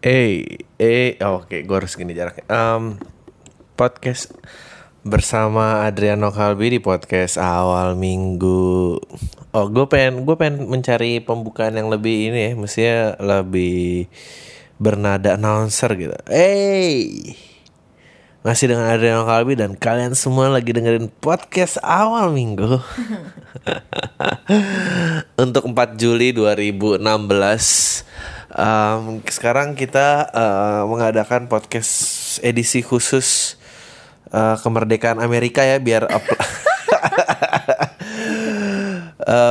Eh, eh, oh, oke, gue harus gini jaraknya. Um, podcast bersama Adriano Kalbi di podcast awal minggu. Oh, gue pengen, gue pengen mencari pembukaan yang lebih ini ya, mestinya lebih bernada announcer gitu. Hey, masih dengan Adriano Kalbi dan kalian semua lagi dengerin podcast awal minggu untuk 4 Juli 2016. Um, sekarang kita uh, mengadakan podcast edisi khusus uh, kemerdekaan Amerika ya biar uh,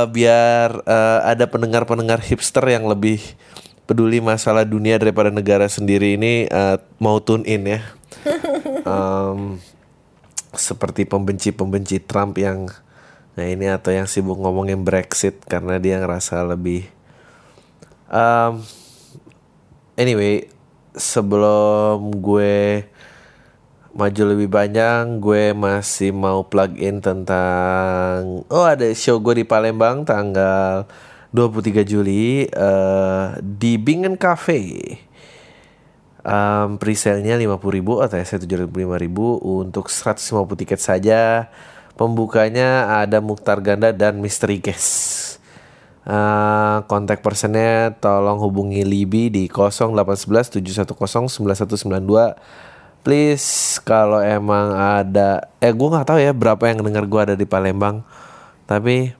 biar uh, ada pendengar-pendengar hipster yang lebih peduli masalah dunia daripada negara sendiri ini uh, mau tune in ya. Um, seperti pembenci-pembenci Trump yang nah ini atau yang sibuk ngomongin Brexit karena dia ngerasa lebih um, anyway sebelum gue maju lebih banyak gue masih mau plug in tentang oh ada show gue di Palembang tanggal 23 Juli uh, di Bingen Cafe. Um, presale-nya 50.000 atau saya 75.000 untuk 150 tiket saja. Pembukanya ada Mukhtar Ganda dan Misteri Guest Uh, kontak personnya tolong hubungi Libi di 0811 710 9192 please kalau emang ada eh gue nggak tahu ya berapa yang dengar gue ada di Palembang. Tapi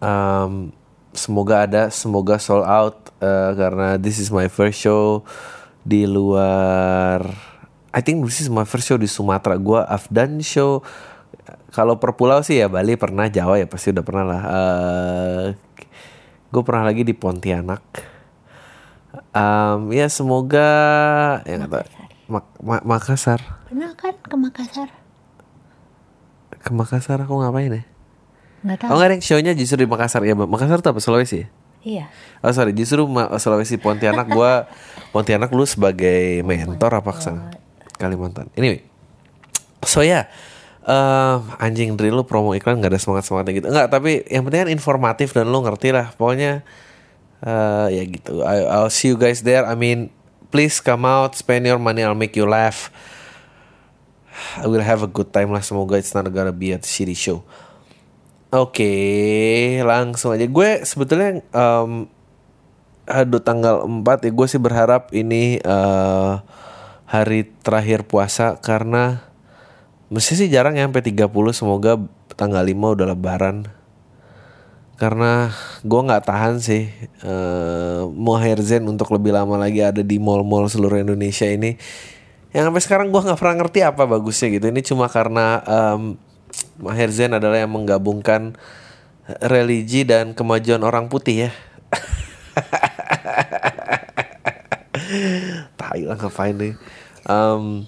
um, semoga ada semoga sold out uh, karena this is my first show di luar I think this is my first show di Sumatera. Gue I've done show kalau per pulau sih ya Bali pernah Jawa ya pasti udah pernah lah. Uh, gue pernah lagi di Pontianak. Um, ya semoga ya nggak tahu. Mak Ma- Makassar. Pernah kan ke Makassar? ke Makassar aku ngapain ya? Nggak tahu. oh nggak ada shownya justru di Makassar. Ya Makassar tuh apa? Sulawesi? Ya? Iya. Oh sorry, justru Ma- Sulawesi Pontianak. Gua Pontianak lu sebagai mentor apa ke sana Kalimantan. Anyway, so ya eh, anjing dari lu promo iklan nggak ada semangat semangatnya gitu. Enggak, tapi yang penting kan informatif dan lu ngerti lah. Pokoknya eh, ya gitu. I, I'll see you guys there. I mean, please come out, spend your money, I'll make you laugh. I will have a good time lah. Semoga it's not gonna be a shitty show. Oke, langsung aja. Gue sebetulnya em, aduh tanggal 4 ya gue sih berharap ini eh, hari terakhir puasa karena mesti sih jarang ya sampai 30 semoga tanggal 5 udah lebaran. Karena gue nggak tahan sih eh mau Zen untuk lebih lama lagi ada di mall-mall seluruh Indonesia ini. Yang sampai sekarang gue nggak pernah ngerti apa bagusnya gitu. Ini cuma karena em, Maher Zain adalah yang menggabungkan religi dan kemajuan orang putih ya. Tai lah ngapain nih. Em,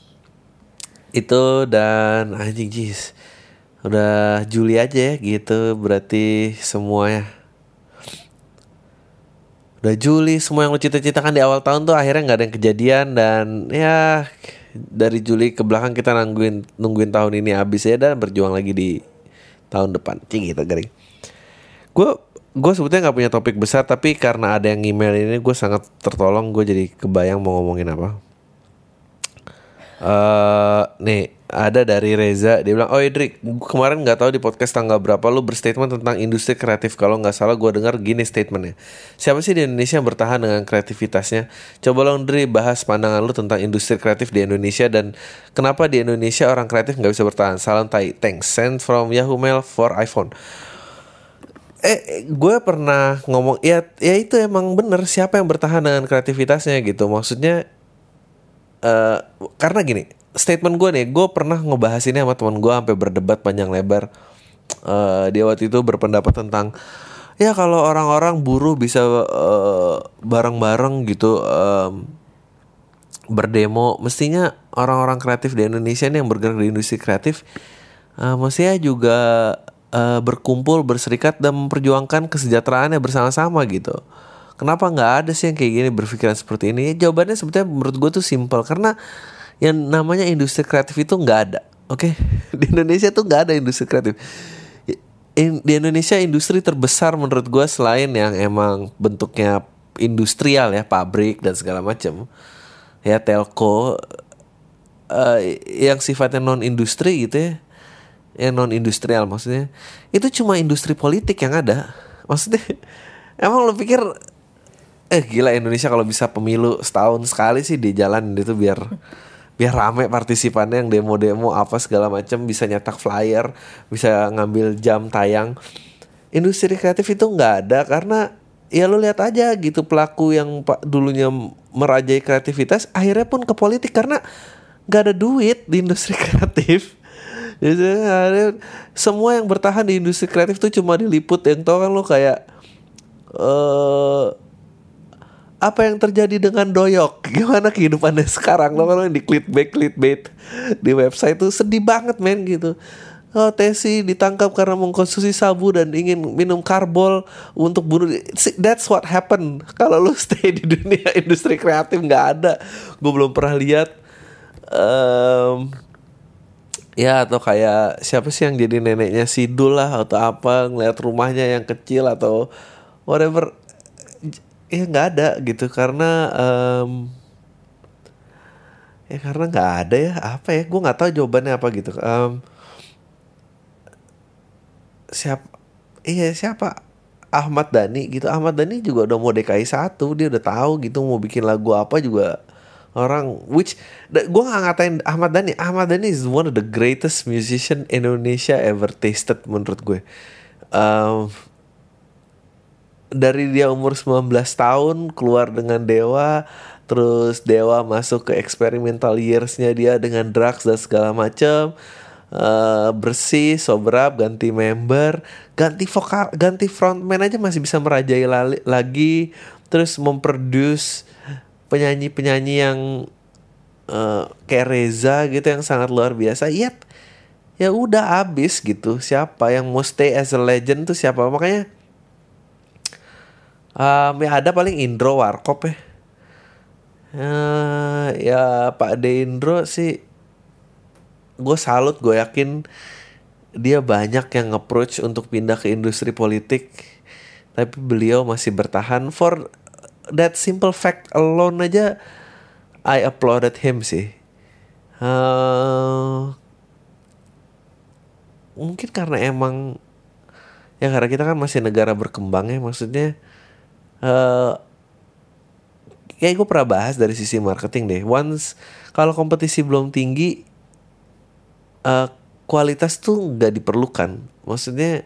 itu dan anjing jis. Udah Juli aja ya gitu berarti semuanya. Udah Juli semua yang lo cita-citakan di awal tahun tuh akhirnya nggak ada yang kejadian dan ya dari Juli ke belakang kita nungguin nungguin tahun ini habis ya dan berjuang lagi di tahun depan. Cing gitu garing. Gue gue sebetulnya nggak punya topik besar tapi karena ada yang email ini gue sangat tertolong gue jadi kebayang mau ngomongin apa. Eh nih ada dari Reza dia bilang oh Idrik kemarin nggak tahu di podcast tanggal berapa lu berstatement tentang industri kreatif. Kalau nggak salah gue dengar gini statementnya. Siapa sih di Indonesia yang bertahan dengan kreativitasnya? Coba lo Dri bahas pandangan lu tentang industri kreatif di Indonesia dan kenapa di Indonesia orang kreatif nggak bisa bertahan. Salam tai thanks. Send from Yahoo Mail for iPhone. Eh gue pernah ngomong ya ya itu emang bener. Siapa yang bertahan dengan kreativitasnya gitu? Maksudnya eh karena gini statement gue nih gue pernah ngebahas ini sama teman gue sampai berdebat panjang lebar. Eh dia waktu itu berpendapat tentang ya kalau orang-orang buruh bisa eh, bareng-bareng gitu em, berdemo. Mestinya orang-orang kreatif di Indonesia ini yang bergerak di industri kreatif eh, mestinya juga eh, berkumpul berserikat dan memperjuangkan kesejahteraannya bersama-sama gitu kenapa nggak ada sih yang kayak gini berpikiran seperti ini? Ya, jawabannya sebetulnya menurut gue tuh simpel karena yang namanya industri kreatif itu nggak ada oke? Di Indonesia tuh nggak ada industri kreatif. In- di Indonesia industri terbesar menurut gue selain yang emang bentuknya industrial ya pabrik dan segala macam ya telco eh, yang sifatnya non industri gitu ya yang non industrial maksudnya itu cuma industri politik yang ada. Maksudnya emang lo pikir eh gila Indonesia kalau bisa pemilu setahun sekali sih di jalan itu biar biar rame partisipannya yang demo-demo apa segala macam bisa nyetak flyer bisa ngambil jam tayang. Industri kreatif itu nggak ada karena ya lo lihat aja gitu pelaku yang dulunya merajai kreativitas akhirnya pun ke politik karena nggak ada duit di industri kreatif. Jadi semua yang bertahan di industri kreatif tuh cuma diliput. Yang tau kan lo kayak eh apa yang terjadi dengan doyok? Gimana kehidupannya sekarang? Lo kalau di clickbait clickbait di website tuh sedih banget men gitu. Oh Tesi ditangkap karena mengkonsumsi sabu dan ingin minum karbol untuk bunuh that's what happen kalau lu stay di dunia industri kreatif nggak ada. Gue belum pernah lihat em, ya atau kayak siapa sih yang jadi neneknya Sidul lah atau apa ngeliat rumahnya yang kecil atau whatever ya nggak ada gitu. Karena em, ya karena nggak ada ya. Apa ya? Gue nggak tahu jawabannya apa gitu. Em, siapa iya siapa? Ahmad Dhani gitu. Ahmad Dhani juga udah mau DKI satu. Dia udah tahu gitu mau bikin lagu apa juga orang. Which gue nggak ngatain Ahmad Dhani. Ahmad Dhani is one of the greatest musician Indonesia ever tasted menurut gue. Em, dari dia umur 19 tahun keluar dengan Dewa terus Dewa masuk ke experimental yearsnya dia dengan drugs dan segala macam Eh, bersih sobrap ganti member ganti vokal ganti frontman aja masih bisa merajai lali- lagi. Terus memproduce penyanyi-penyanyi yang eh, kayak Reza gitu yang sangat luar biasa. Yet ya udah abis gitu. Siapa yang mau stay as a legend tuh siapa? Makanya Um, ya ada paling Indro Warkop ya. Eh, ya Pak De Indro sih gue salut gue yakin dia banyak yang approach untuk pindah ke industri politik. Tapi beliau masih bertahan. For that simple fact alone aja I applauded him sih. Eh, mungkin karena emang ya karena kita kan masih negara berkembang ya maksudnya eh kayak gue pernah bahas dari sisi marketing deh. Once kalau kompetisi belum tinggi eh kualitas tuh nggak diperlukan. Maksudnya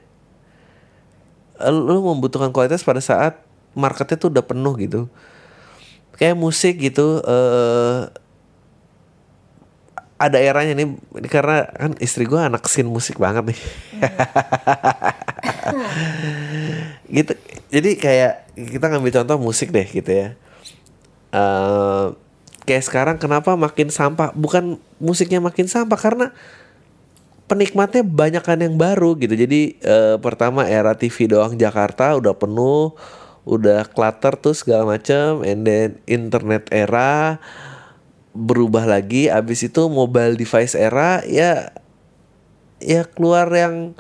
eh, lu membutuhkan kualitas pada saat marketnya tuh udah penuh gitu. Kayak musik gitu eh ada eranya nih ini karena kan istri gue anak scene musik banget nih. Gitu jadi kayak kita ngambil contoh musik deh gitu ya. Eh kayak sekarang kenapa makin sampah? Bukan musiknya makin sampah karena penikmatnya banyak kan yang baru gitu. Jadi eh, pertama era TV doang Jakarta udah penuh udah clutter tuh segala macam and then internet era berubah lagi abis itu mobile device era ya ya keluar yang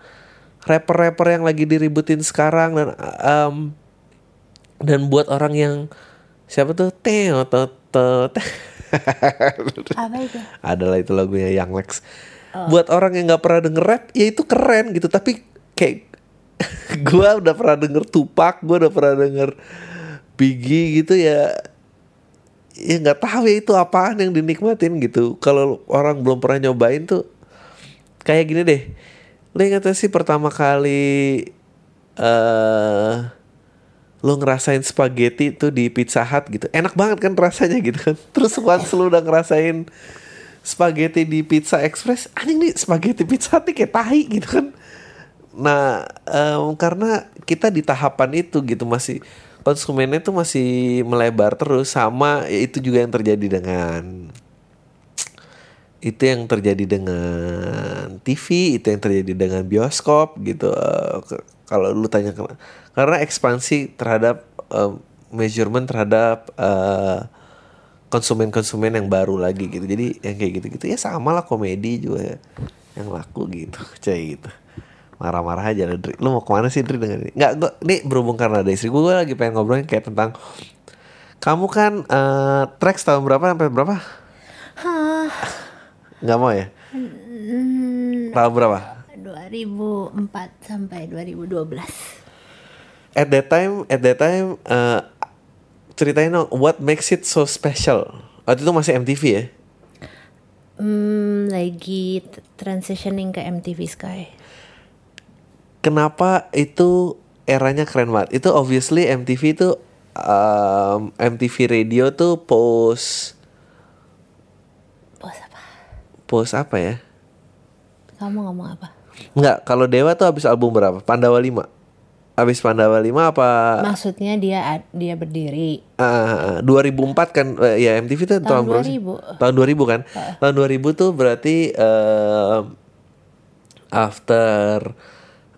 rapper-rapper yang lagi diributin sekarang dan um, dan buat orang yang siapa tuh teo. Apa itu? adalah itu lagunya Young Lex buat orang yang nggak pernah denger rap ya itu keren gitu tapi kayak gua udah pernah denger Tupac gua udah pernah denger Biggie gitu ya ya nggak tahu ya itu apaan yang dinikmatin gitu. Kalau orang belum pernah nyobain tuh kayak gini deh. Lo ingat sih pertama kali eh lo ngerasain spaghetti tuh di Pizza Hut gitu. Enak banget kan rasanya gitu kan. Terus once lo udah ngerasain spaghetti di Pizza Express anjing nih spaghetti Pizza Hut nih kayak tahi gitu kan. Nah em, karena kita di tahapan itu gitu masih konsumennya tuh masih melebar terus sama ya itu juga yang terjadi dengan itu yang terjadi dengan TV, itu yang terjadi dengan bioskop gitu. Ke- kalau lu tanya karena ekspansi terhadap eh, measurement terhadap eh, konsumen-konsumen yang baru lagi gitu. Jadi yang kayak gitu-gitu ya sama lah komedi juga ya, yang laku gitu, cuy gitu. Marah-marah aja lah Dri. Lu mau ke mana sih Dri dengan ini? Nggak, gua, ini berhubung karena ada istri gue lagi pengen ngobrolin kayak tentang Kamu kan eh tracks tahun berapa sampai berapa? Hah, Nggak mau ya? hmm, Tahun berapa? 2004 sampai 2012. At that time, at that time, eh ceritain dong, what makes it so special? Waktu itu masih MTV ya? Hmm, lagi transitioning ke MTV Sky. Kenapa itu eranya keren banget? Itu obviously MTV itu um, MTV Radio tuh post Bos apa? post apa ya? Kamu ngomong apa? Enggak, kalau Dewa tuh habis album berapa? Pandawa 5. Habis Pandawa 5 apa Maksudnya dia dia berdiri. Ah, 2004 kan eh, ya MTV tuh tahun, Tahun berapa sih? 2000. Tahun 2000 kan? Tahun 2000 tuh berarti eh, after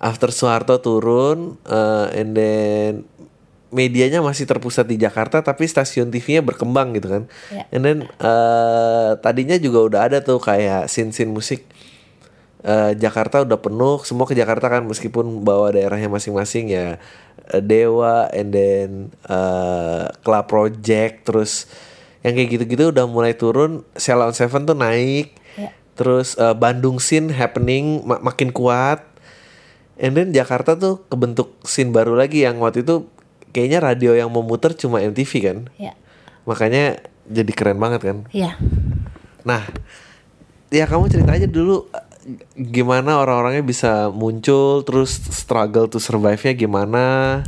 after Soeharto turun eh, and then medianya masih terpusat di Jakarta tapi stasiun TV-nya berkembang gitu kan. Ya. And then eh, tadinya juga udah ada tuh kayak scene-scene musik eh, Jakarta udah penuh, semua ke Jakarta kan meskipun bawa daerahnya masing-masing ya Dewa and then eh Club Project terus yang kayak gitu-gitu udah mulai turun, Sheila on Seven tuh naik. Ya. Terus eh, Bandung scene happening ma- makin kuat. And then Jakarta tuh kebentuk scene baru lagi yang waktu itu kayaknya radio yang memutar cuma MTV kan. Ya. Makanya jadi keren banget kan. Ya. Nah, ya kamu cerita aja dulu eh, gimana orang-orangnya bisa muncul terus struggle to survive-nya gimana.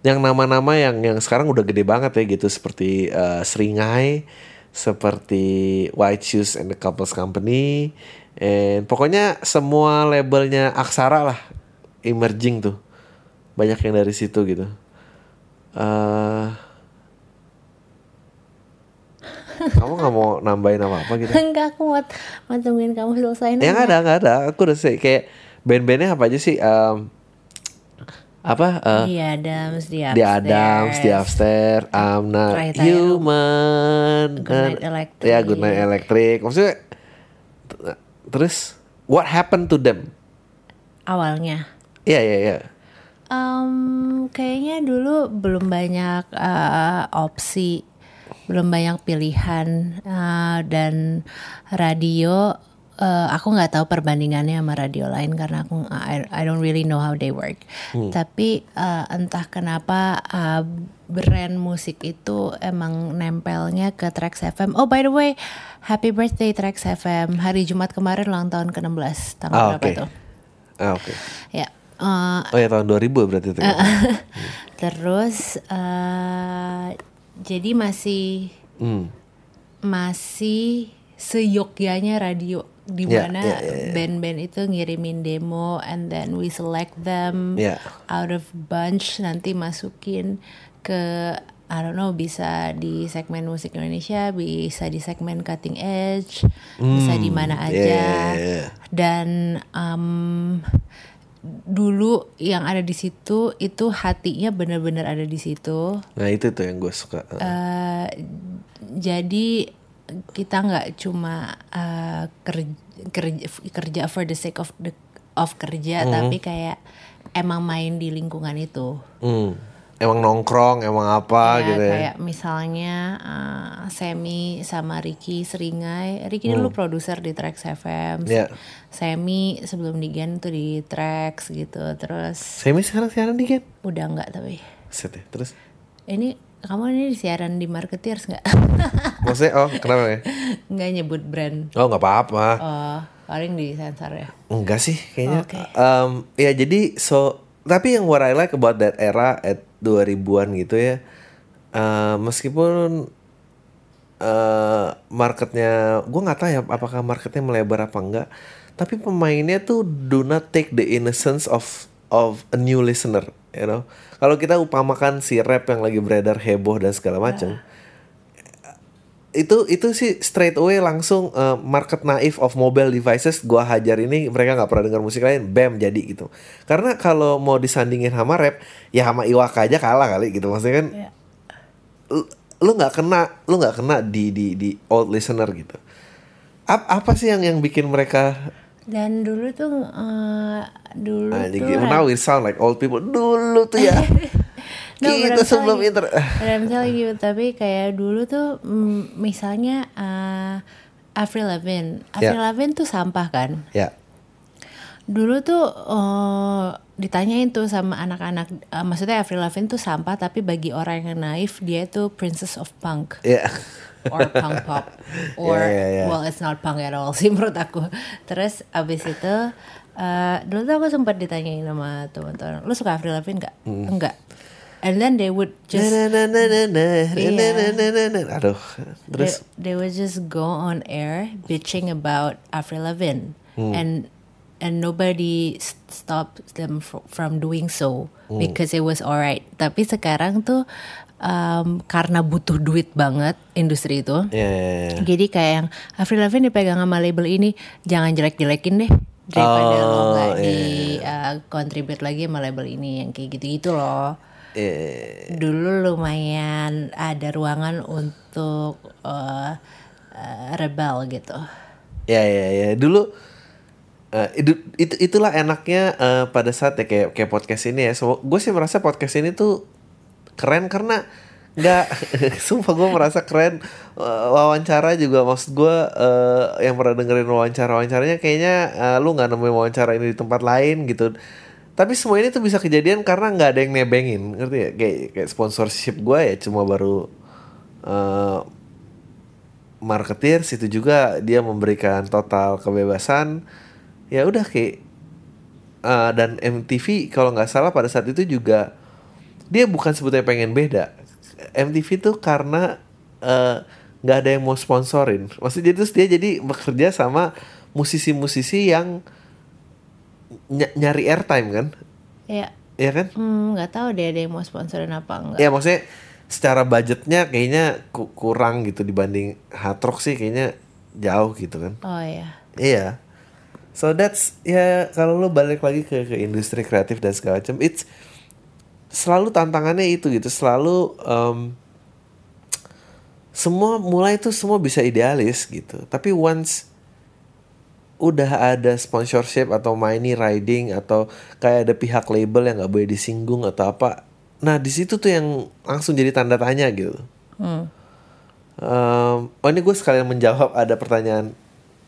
Yang nama-nama yang yang sekarang udah gede banget ya gitu seperti eh, Seringai, seperti White Shoes and the Couples Company, and pokoknya semua labelnya Aksara lah emerging tuh. Banyak yang dari situ gitu. eh kamu nggak mau nambahin apa-apa gitu? Enggak aku mau, mau tungguin kamu selesai Ya nggak ada nggak ada. Aku udah say kayak band-bandnya apa aja sih? Em, apa? eh, Di Adams, di The Adams, The Upstairs, I'm Not Human, Goodnight Electric. ya Goodnight Electric. Maksudnya terus what happened to them? Awalnya. Iya iya iya. Em, kayaknya dulu belum banyak eh, opsi, belum banyak pilihan eh, dan radio. eh, aku nggak tahu perbandingannya sama radio lain karena aku I, I don't really know how they work. Tapi eh, entah kenapa eh, brand musik itu emang nempelnya ke Trax FM. Oh by the way, happy birthday Trax FM. Hari Jumat kemarin ulang tahun ke-16. Tanggal Ah berapa oke. tuh? Ah oke. Ya. Eh, Oh ya tahun 2000 berarti itu. kan? Terus eh jadi masih Hmm. masih seyogyanya radio di Ya, mana ya, ya, ya. band-band itu ngirimin demo and then we select them Ya. out of bunch nanti masukin ke I don't know bisa di segmen musik Indonesia, bisa di segmen cutting edge, bisa di mana ya, aja. ya, ya. Dan em, dulu yang ada di situ itu hatinya benar-benar ada di situ. Nah itu tuh yang gue suka. Eh, jadi kita nggak cuma eh, kerja, kerja kerja for the sake of the of kerja tapi kayak emang main di lingkungan itu Hmm. Emang nongkrong, emang apa Ya, gitu ya? kayak misalnya eh, Semi sama Ricky Seringai Ricky dulu produser di Trax FM Hmm. Ya. Semi sebelum di Gen tuh di Trax gitu terus Semi sekarang siaran di Gen? udah nggak tapi Set ya. Terus? ini kamu ini siaran di Marketeers nggak Maksudnya oh kenapa ya? nggak nyebut brand Oh nggak apa-apa. Oh, paling di sensor ya. Enggak sih kayaknya. Oke. Em, ya jadi so tapi yang what I like about that era at 2000-an gitu ya. eh, meskipun eh marketnya gue nggak tahu ya apakah marketnya melebar apa enggak tapi pemainnya tuh do not take the innocence of of a new listener you know kalau kita upamakan si rap yang lagi beredar heboh dan segala macam itu itu sih straight away langsung eh, market naif of mobile devices gua hajar ini mereka nggak pernah dengar musik lain bam jadi gitu. Karena kalau mau disandingin sama rap ya sama Iwaka aja kalah kali gitu. Maksudnya kan Iya. lu nggak kena lu nggak kena di di di old listener gitu. Ap- apa sih yang yang bikin mereka Dan dulu tuh eh, dulu Anjing, tuh now we sound like old people. Dulu tuh ya No, I'm sebelum inter telling you, tapi kayak dulu tuh mm, misalnya uh, Avril Lavigne, Avril Ya. Lavigne tuh sampah kan. Ya. Dulu tuh eh, ditanyain tuh sama anak-anak, eh, maksudnya Avril Lavigne tuh sampah, tapi bagi orang yang naif dia tuh princess of punk Ya. or punk pop or Ya, ya, ya. well it's not punk at all sih menurut aku. Terus abis itu eh, dulu tuh aku sempat ditanyain sama teman-teman, lu suka Avril Lavigne nggak? Hmm. Enggak. And then they would just Na, na, na, na, na, na, na, na, na. Aduh. Terus they, they would just go on air bitching about Avril Lavigne Hmm. and and nobody s- stopped them fr- from doing so Hmm. because it was alright. Tapi sekarang tuh um, karena butuh duit banget industri itu. ya, ya, ya. Jadi kayak yang Avril Lavigne dipegang sama label ini jangan jelek-jelekin deh daripada lo Oh, nggak iya, di uh, contribute lagi sama label ini yang kayak gitu-gitu loh Eh, dulu lumayan ada ruangan untuk uh, uh, rebel gitu. Ya ya ya dulu eh, itu, itu itulah enaknya eh, pada saat ya kayak kayak podcast ini ya. So, gue sih merasa podcast ini tuh keren karena nggak sumpah gue merasa keren wawancara juga maksud gue eh, yang pernah dengerin wawancara wawancaranya kayaknya eh, lu nggak nemuin wawancara ini di tempat lain gitu tapi semua ini tuh bisa kejadian karena nggak ada yang nebengin ngerti ya? Kayak kayak sponsorship gue ya cuma baru eh, marketer situ juga dia memberikan total kebebasan. Ya udah kayak uh, dan MTV kalau nggak salah pada saat itu juga dia bukan sebetulnya pengen beda. MTV tuh karena uh, nggak ada yang mau sponsorin. Maksudnya terus dia jadi bekerja sama musisi-musisi yang ny- nyari airtime kan Ya, ya kan hmm, nggak tahu deh ada yang mau sponsorin apa enggak. ya maksudnya secara budgetnya kayaknya ku- kurang gitu dibanding hard rock sih kayaknya jauh gitu kan Oh ya. Iya. So that's ya kalau lo balik lagi ke ke industri kreatif dan segala macam, it's selalu tantangannya itu gitu, selalu em, semua mulai itu semua bisa idealis gitu. Tapi once udah ada sponsorship atau money riding atau kayak ada pihak label yang nggak boleh disinggung atau apa, nah di situ tuh yang langsung jadi tanda tanya gitu. Hmm. Em, oh ini gue sekalian menjawab ada pertanyaan.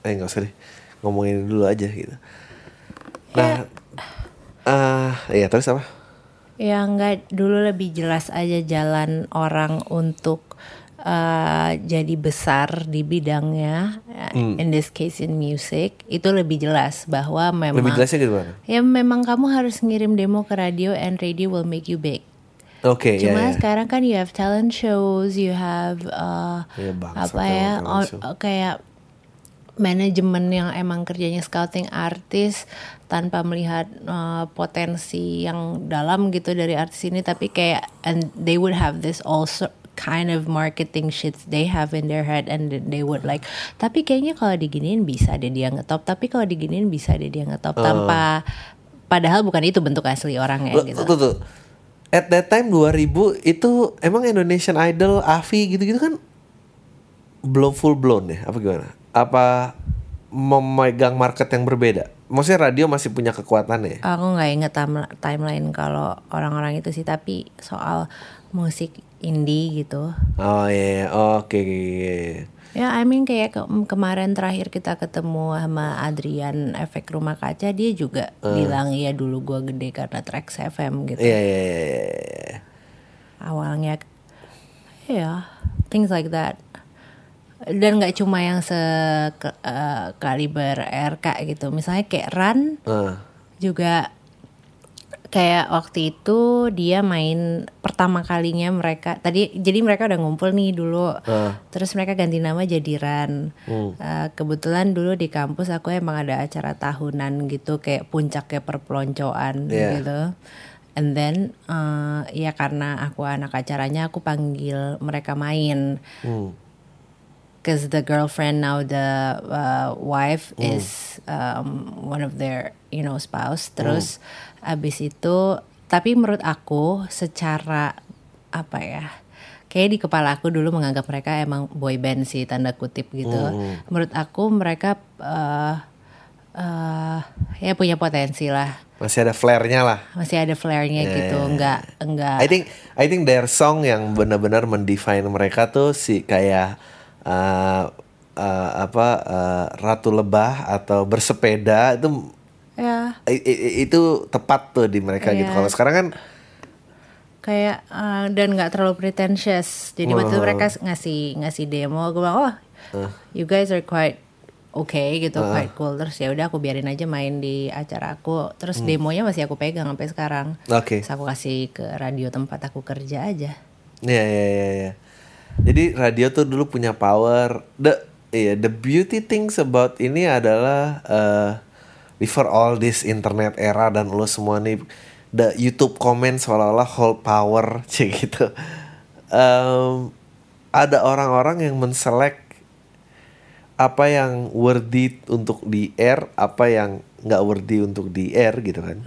Eh nggak usah deh. Ngomongin dulu aja gitu. Nah ah iya terus apa? Ya nggak dulu lebih jelas aja jalan orang untuk uh, jadi besar di bidangnya. Hmm. In this case in music itu lebih jelas bahwa memang lebih jelasnya gitu ya memang kamu harus ngirim demo ke radio and radio will make you big. oke ya, Cuma ya. sekarang kan you have talent shows, you have uh, Ya, bangsat apa ya, on- show. kayak manajemen yang emang kerjanya scouting artis tanpa melihat uh, potensi yang dalam gitu dari artis ini, tapi kayak and they would have this also kind of marketing shits they have in their head and they would like tapi kayaknya kalau diginiin bisa deh dia ngetop. Tapi kalau diginiin bisa deh dia ngetop. Tanpa padahal bukan itu bentuk asli orangnya gitu. tuh, tuh. at that time 2000 itu emang Indonesian Idol Avi gitu-gitu kan belum full blown ya apa gimana? Apa memegang market yang berbeda? Maksudnya radio masih punya kekuatannya ya? Aku nggak inget time- timeline kalau orang-orang itu sih, tapi soal musik indie gitu. oh iya iya. oke oke, oke. Ya, I mean kayak ke- kemarin terakhir kita ketemu sama Adrian efek rumah kaca, dia juga bilang iya dulu gua gede karena Trax FM gitu. iya iya iya iya, iya. Awalnya, ya things like that. Dan nggak cuma yang se eh, kaliber RK gitu. Misalnya kayak Ran Ah. juga kayak waktu itu dia main pertama kalinya mereka tadi jadi mereka udah ngumpul nih dulu. Ah. terus mereka ganti nama jadi Ran. Eh, kebetulan dulu di kampus aku emang ada acara tahunan gitu kayak puncaknya perpeloncoan Iya. gitu. And then eh, ya karena aku anak acaranya aku panggil mereka main. Hmm. because the girlfriend now the uh, wife is um, one of their you know spouse. Terus abis itu tapi menurut aku secara apa ya kayak di kepala aku dulu menganggap mereka emang boy band sih tanda kutip gitu menurut aku mereka uh, eh ya punya potensi lah. Masih ada flare-nya lah. Masih ada flare-nya gitu, enggak enggak. I think I think their song yang benar-benar mendefine mereka tuh si kayak uh, uh, apa uh, ratu lebah atau bersepeda itu ya i- i- itu tepat tuh di mereka gitu. Iya. Kalau sekarang kan kayak eh, dan nggak terlalu pretentious. Jadi waktu itu mereka ngasih ngasih demo, gue bilang oh you guys are quite okay gitu, quite cool. Terus ya udah aku biarin aja main di acara aku. Terus demonya masih aku pegang sampai sekarang. oke. Terus aku kasih ke radio tempat aku kerja aja. Iya iya iya iya. Jadi radio tuh dulu punya power. The iya the beauty things about ini adalah uh, before all this internet era dan lo semua nih the YouTube comment seolah-olah hold power cik gitu. Em, ada orang-orang yang menselect apa yang worthy untuk di air, apa yang nggak worthy untuk di air gitu kan.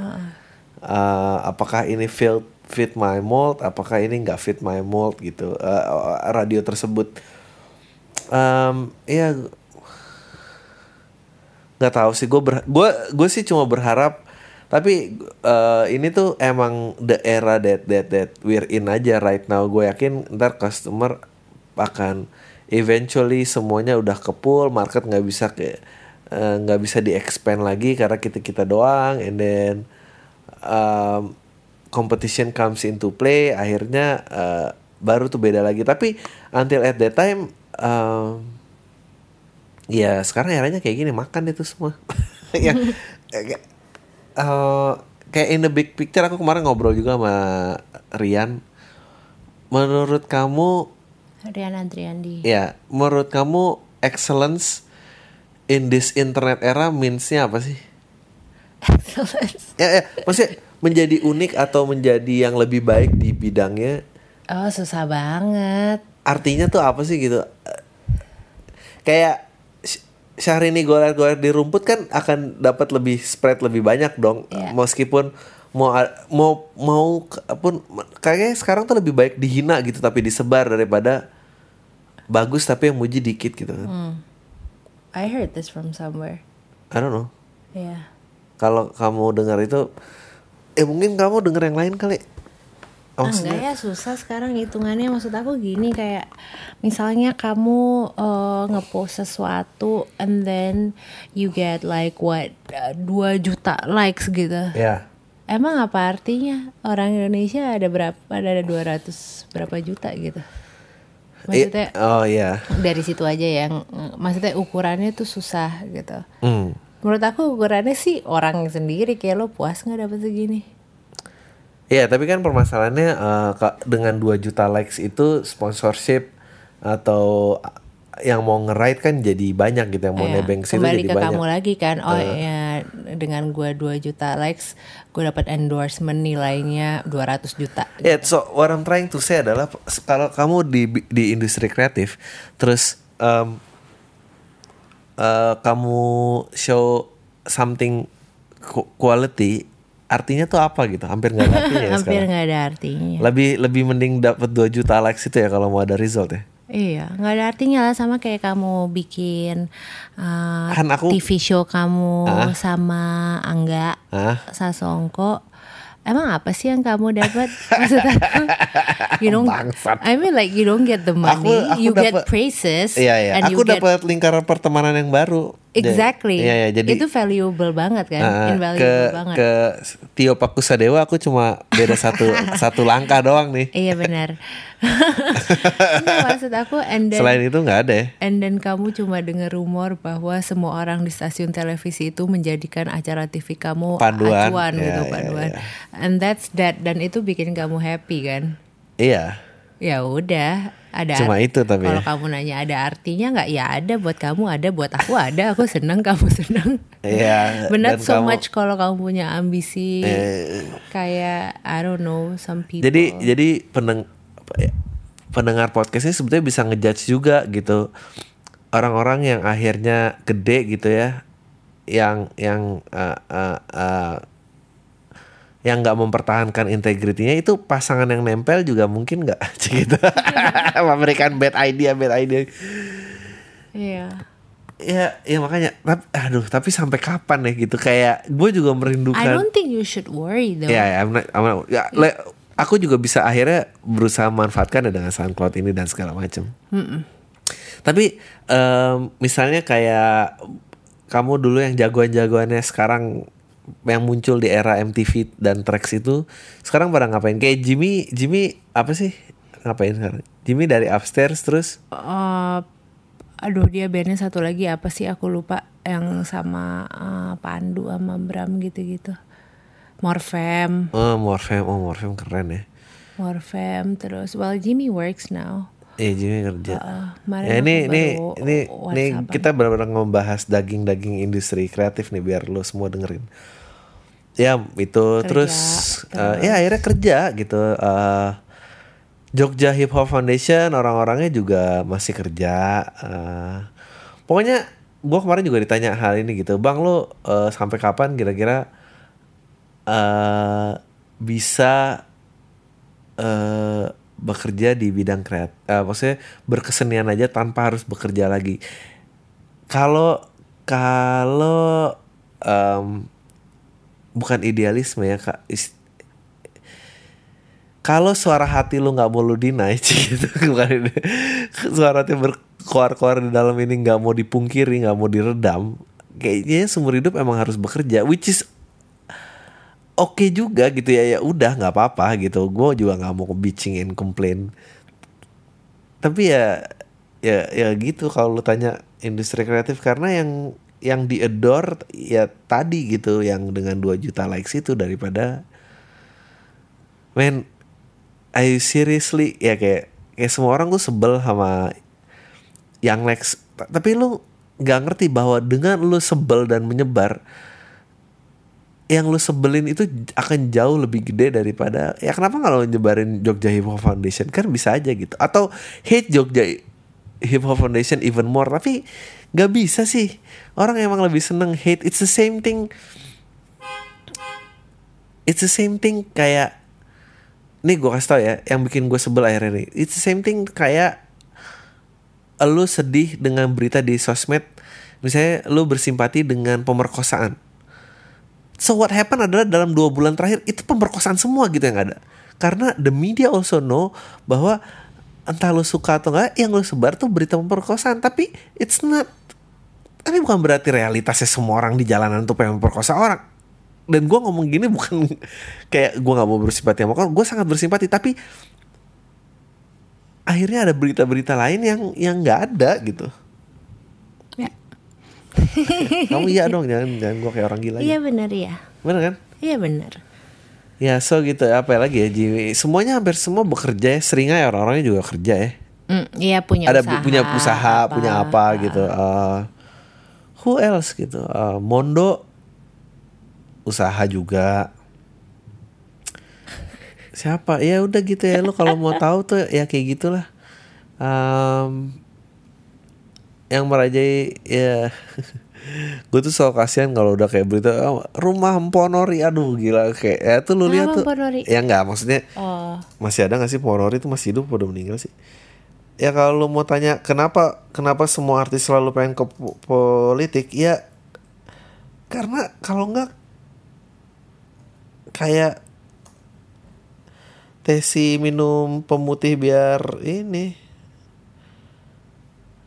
Uh, apakah ini fit fit my mold, apakah ini nggak fit my mold gitu. Uh, radio tersebut, um, ya nggak tahu sih gue gue gue sih cuma berharap tapi uh, ini tuh emang the era that that that we're in aja right now. Gue yakin ntar customer akan eventually semuanya udah ke pool market nggak bisa ke eh, nggak bisa di expand lagi karena kita kita doang. And then um, competition comes into play akhirnya uh, baru tuh beda lagi. Tapi until at that time um, ya sekarang eranya kayak gini makan itu semua ya kayak eh, kayak in the big picture aku kemarin ngobrol juga sama Rian menurut kamu Rian Andriandi. ya menurut kamu excellence in this internet era meansnya apa sih Excellence. ya, ya maksudnya menjadi unik atau menjadi yang lebih baik di bidangnya Oh susah banget. artinya tuh apa sih gitu kayak Syahrini goler-goler di rumput kan akan dapat lebih spread lebih banyak dong Iya. meskipun mau mau mau pun kayaknya sekarang tuh lebih baik dihina gitu tapi disebar daripada bagus tapi yang muji dikit gitu kan Hmm. I heard this from somewhere. I don't know Ya. kalau kamu dengar itu eh mungkin kamu dengar yang lain kali Ah, Maksudnya- enggak ya susah sekarang hitungannya maksud aku gini kayak misalnya kamu eh, ngepost sesuatu and then you get like what uh, 2 juta likes gitu. ya Emang apa artinya orang Indonesia ada berapa ada 200 berapa juta gitu. Maksudnya Eh, oh ya dari situ aja yang maksudnya ukurannya tuh susah gitu. hmm. Menurut aku ukurannya sih orang sendiri kayak lo puas nggak dapet segini? Iya, tapi kan permasalahannya eh, ka- dengan 2 juta likes itu sponsorship atau yang mau nge-ride kan jadi banyak gitu yang mau Ya, nebeng situ kembali jadi ke banyak. kamu lagi kan. Oh ya dengan gua 2 juta likes gue dapat endorsement nilainya 200 juta Yeah, so what I'm trying to say adalah kalau kamu di di industri kreatif terus em, eh, kamu show something qu- quality artinya tuh apa gitu? Hampir nggak ada artinya ya hampir nggak ada artinya Lebih lebih mending dapat 2 juta likes itu ya kalau mau ada result ya. iya nggak ada artinya lah sama kayak kamu bikin uh, Kan aku- TV show kamu sama Angga Hah? Sasongko Emang apa sih yang kamu dapat? Maksud aku, you don't. Bangsat. I mean like you don't get the money, aku you get dapet- praises, Iya iya. and Aku you get dapat lingkaran pertemanan yang baru. Exactly. Iya iya. Jadi itu valuable banget kan, uh, invaluable ke banget. ke Tio Pakusadewa aku cuma beda satu satu langkah doang nih. Iya benar. Nggak, maksud aku and then Selain itu nggak ada ya. and then kamu cuma dengar rumor bahwa semua orang di stasiun televisi itu menjadikan acara TV kamu Panduan. acuan Ya, gitu ya, panduan. ya. And that's that dan itu bikin kamu happy kan? Iya. Ya udah, ada Cuma itu tapi Kalau ya. kamu nanya ada artinya nggak? Ya ada buat kamu ada buat aku ada. Aku senang kamu senang. Iya. Dan so kamu- much kalau kamu punya ambisi Eh. kayak I don't know some people. Jadi jadi ya, pendengar podcast ini sebetulnya bisa ngejudge juga gitu orang-orang yang akhirnya gede gitu ya, yang yang uh, uh, uh, yang nggak mempertahankan integritinya itu pasangan yang nempel juga mungkin nggak? Gitu. Memberikan bad idea bad idea. Iya. ya ya makanya. Tapi aduh tapi sampai kapan ya gitu? Kayak gue juga merindukan. I don't think you should worry though. Ya, ya, I'm not- I'm not- ya, le- aku juga bisa akhirnya berusaha manfaatkan dengan SoundCloud ini dan segala macam. Tapi em, misalnya kayak kamu dulu yang jagoan-jagoannya sekarang yang muncul di era MTV dan Trax itu sekarang pada ngapain? Kayak Jimmy, Jimmy apa sih ngapain sekarang? Jimmy dari upstairs terus Eh, aduh dia bandnya satu lagi apa sih aku lupa yang sama eh, Pandu sama Bram gitu-gitu. Morfem, oh Morfem, oh Morfem keren ya. Morfem terus. Well Jimmy works now. Eh Jimmy kerja. Uh, Ya, ini ini ini ini kita benar-benar membahas daging-daging industri kreatif nih biar lo semua dengerin. Ya itu terus, uh, ya akhirnya kerja gitu. Uh, Jogja Hip Hop Foundation orang-orangnya juga masih kerja. Uh, pokoknya gua kemarin juga ditanya hal ini gitu, bang lo uh, sampai kapan kira-kira uh, bisa eh bekerja di bidang kreatif, maksudnya berkesenian aja tanpa harus bekerja lagi. Kalau kalau em, bukan idealisme ya kak, kalau suara hati lu nggak mau lu deny gitu bukan suara hati berkoar-koar di dalam ini nggak mau dipungkiri nggak mau diredam kayaknya seumur hidup emang harus bekerja which is oke juga gitu ya ya udah nggak apa-apa gitu. Gue juga nggak mau bitching and complain tapi ya ya ya gitu kalau lu tanya industri kreatif. Karena yang yang diadore ya tadi gitu yang dengan 2 juta likes itu daripada men I seriously? Ya kayak kayak semua orang tuh sebel sama yang Ta- tapi lu nggak ngerti bahwa dengan lu sebel dan menyebar yang lu sebelin itu akan jauh lebih gede daripada ya kenapa nggak lo nyebarin Jogja Hip Hop Foundation? Kan bisa aja gitu. Atau hate Jogja Hip Hop Foundation even more tapi nggak bisa sih. Orang emang lebih seneng hate. It's the same thing. It's the same thing kayak nih gue kasih tau ya yang bikin gue sebel akhirnya nih. It's the same thing kayak lu sedih dengan berita di sosmed. Misalnya lu bersimpati dengan pemerkosaan so what happened adalah dalam dua bulan terakhir itu pemerkosaan semua gitu yang ada. Karena the media also know bahwa entah lu suka atau enggak yang lu sebar tuh berita pemerkosaan. Tapi it's not tapi bukan berarti realitasnya semua orang di jalanan tuh pengen memperkosa orang. Dan gue ngomong gini bukan kayak gue nggak mau bersimpati sama orang gue sangat bersimpati. Tapi akhirnya ada berita-berita lain yang yang nggak ada gitu. kamu iya dong jangan jangan gue kayak orang gila Iya aja. benar ya. bener kan Iya benar. ya so gitu apa lagi ya Jiwi semuanya hampir semua bekerja ya seringnya ya orang-orangnya juga kerja ya Mm, Iya punya ada usaha. punya usaha punya apa gitu Eh, who else gitu Eh, Mondo usaha juga siapa ya udah gitu ya lu kalau mau tahu tuh ya kayak gitulah Em, yang merajai ya. Gue tuh selalu kasihan kalau udah kayak berita "Oh, rumah Emponori aduh gila kayak ya tuh lu lihat tuh. Emponori? ya nggak maksudnya Oh, masih ada gak sih Ponori itu masih hidup atau udah meninggal sih? Ya kalau lu mau tanya kenapa kenapa semua artis selalu pengen ke po- politik? Ya karena kalau nggak kayak Tesi minum pemutih biar ini.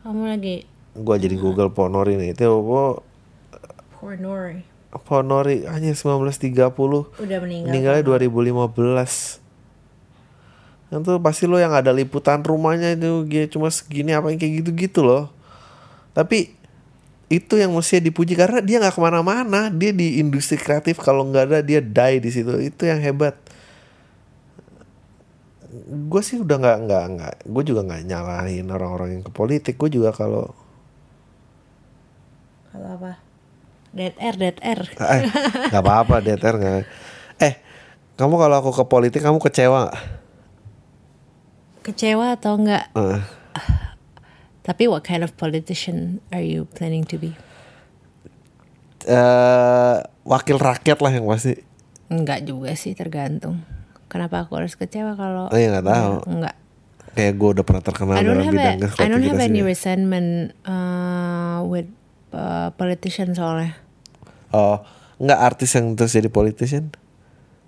Kamu lagi gua jadi Google Ponori nih. Itu apa Pornori. Ponori hanya 1930 Udah meninggal. meninggalnya 2015 itu pasti lo yang ada liputan rumahnya itu dia cuma segini apa yang kayak gitu-gitu loh. Tapi itu yang mesti dipuji karena dia nggak ke mana-mana. Dia di industri kreatif kalau nggak ada dia die di situ. Itu yang hebat. Gue sih udah nggak nggak nggak gue juga nggak nyalahin orang-orang yang ke politik. Gue juga kalau Kalau apa? Dead air, dead air. eh nggak apa-apa DTR nggak eh kamu kalau aku ke politik kamu kecewa nggak Kecewa atau enggak? Eh. Tapi what kind of politician are you planning to be? eh wakil rakyat lah yang pasti. Enggak juga sih, tergantung. Kenapa aku harus kecewa kalau Oh ya nggak tahu. enggak? Kayak gue udah pernah terkenal I don't dalam have bidang a, I don't have any resentment uh, with uh, politician soalnya. Oh, nggak artis yang terus jadi politician?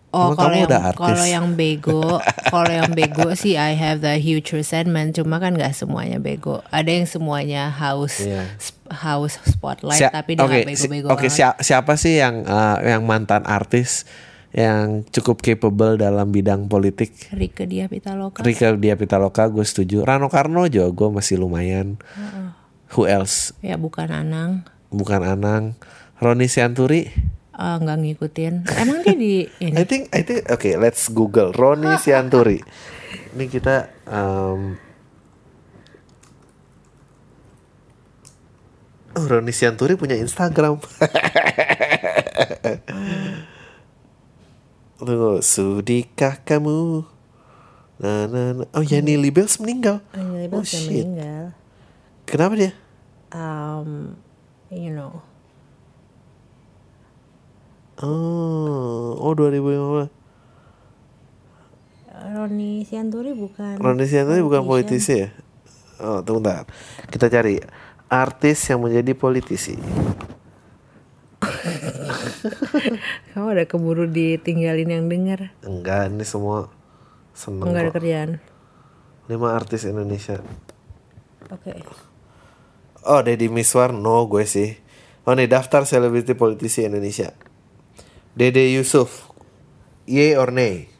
Oh, kalau kamu yang udah artis? kalau yang bego, kalau yang bego sih I have the huge resentment. Cuma kan nggak semuanya bego. Ada yang semuanya haus sp- haus spotlight, Sia- tapi dia si- bego-bego. Oke, banget. sia- siapa sih yang eh, yang mantan artis yang cukup capable dalam bidang politik? Rike Dia Pitaloka. Rika Pitaloka gue setuju. Rano Karno juga gue masih lumayan. Who else? Ya bukan Anang. Bukan Anang. Roni Sianturi. Ah, nggak ngikutin. Emang dia di ini. I think I think oke let's Google Roni Sianturi. Ini kita um, Oh, Roni Sianturi punya Instagram. Tunggu, sudikah kamu? Nah, nah, nah. Oh, Yani Libels meninggal. Oh, Oh, shit. meninggal. Kenapa dia? Um, you know. Oh, oh 2015. Roni Sianturi bukan. Roni Sianturi bukan politisi ya? Oh, tunggu bentar. Kita cari artis yang menjadi politisi. Kamu udah keburu ditinggalin yang denger. Enggak, ini semua seneng Enggak ada kok. kerjaan. Lima artis Indonesia. Oke. Oh, Deddy Miswar, no gue sih. Oh nih daftar selebriti politisi Indonesia. Dede Yusuf, ye or nay?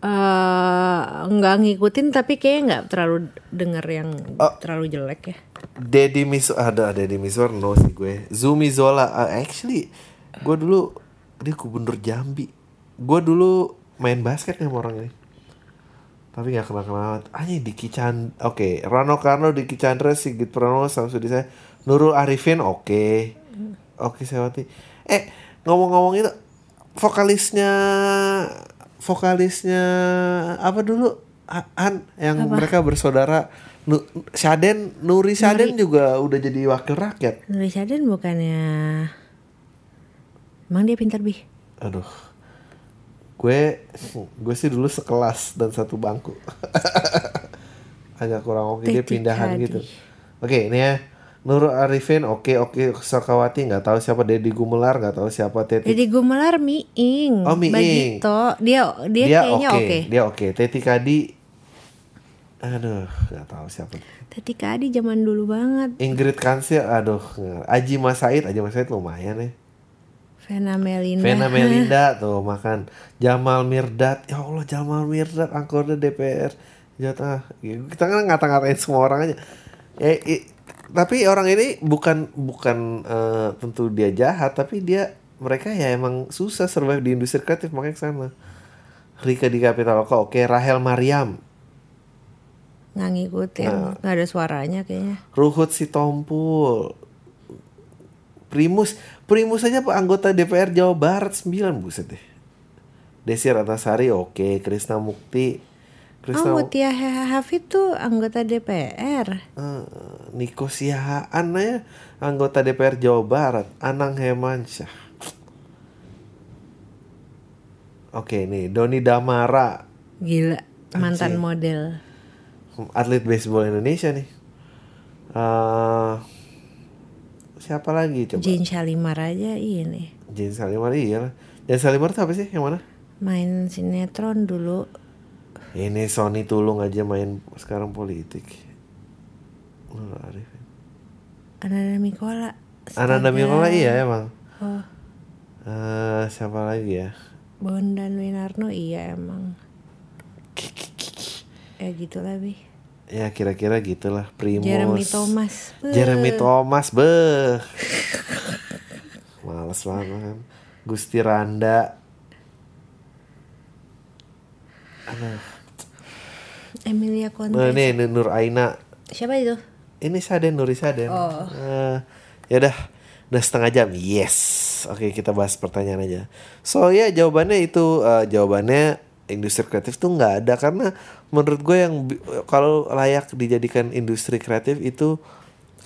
Eh, nggak ngikutin tapi kayaknya nggak terlalu denger yang Oh. terlalu jelek ya. Deddy Miswar, ada Deddy Miswar, no sih gue. Zumi Zola, ah, actually, gue dulu dia gubernur Jambi. Gue dulu main basket nih sama orang ini. Tapi gak kenal kenal. Hanya Diki Chan, oke. Rano Karno, Diki Chandra, Sigit Pranowo, Samsudi saya, Nurul Arifin, oke. Oke, Sewati. Eh, ngomong-ngomong itu, vokalisnya, vokalisnya apa dulu? Han, yang mereka bersaudara. Nu, Syaden, Nuri Syaden juga udah jadi wakil rakyat. Nuri Syaden bukannya Emang dia pintar bi? Aduh. Gue gue sih dulu sekelas dan satu bangku. Agak kurang oke dia Teti pindahan gitu. Oke, ini ya. Nurul Arifin oke oke Sokawati nggak tahu siapa Deddy Gumelar nggak tahu siapa Teti Jadi Gumelar Miing. Oh, Miing. Bagito. Dia dia, kayaknya oke. dia oke Teti Kadi aduh nggak tahu siapa Tadi Kadi zaman dulu banget. Ingrid Kansil aduh Aji Mas Said Aji Mas Said lumayan ya Vena Melinda. Vena Melinda tuh makan Jamal Mirdad ya Allah Jamal Mirdad angkornya DPR Jawa Tengah kita kan ngata-ngatain semua orang aja ya, i- tapi orang ini bukan bukan eh, tentu dia jahat tapi dia mereka ya emang susah survive di industri kreatif makanya ke sana Rika di Kapitaloka oke Rahel Mariam Nggak ngikutin. Nah. Nggak ada suaranya kayaknya. Ruhut Sitompul Primus Primus aja pak anggota DPR Jawa Barat 9 buset deh. Desi Ratnasari oke. Krisna Mukti. Krisna Oh, Mutia Hafid tuh anggota DPR. Eh, Niko Siahaan ya anggota DPR Jawa Barat. Anang Hemansyah Oke nih Doni Damara. Gila, mantan Anjing. model. atlet baseball Indonesia nih. Eh, siapa lagi coba Jane Shalimar aja ini. Jane Salimar iya lah. Jane Salimar tuh apa sih yang mana? Main sinetron dulu. Ini Sony Tulung aja main sekarang politik. Nur Arifin. Ananda Mikola. Ananda. Mikola iya emang. Oh, Eh siapa lagi ya? Bondan Winarno iya emang. Ya gitulah bi. Ya kira-kira gitulah Primus. Jeremy Thomas. Beuh. Jeremy Thomas beh. Males banget. Gusti Randa. Aduh. Emilia Contes. Nah, ini Nur Aina. Siapa itu? Ini Saden Nuri Saden. Oh. Eh, ya udah, udah setengah jam. Yes. Oke, kita bahas pertanyaan aja. So ya jawabannya itu eh, jawabannya industri kreatif tuh nggak ada karena menurut gue yang kalau layak dijadikan industri kreatif itu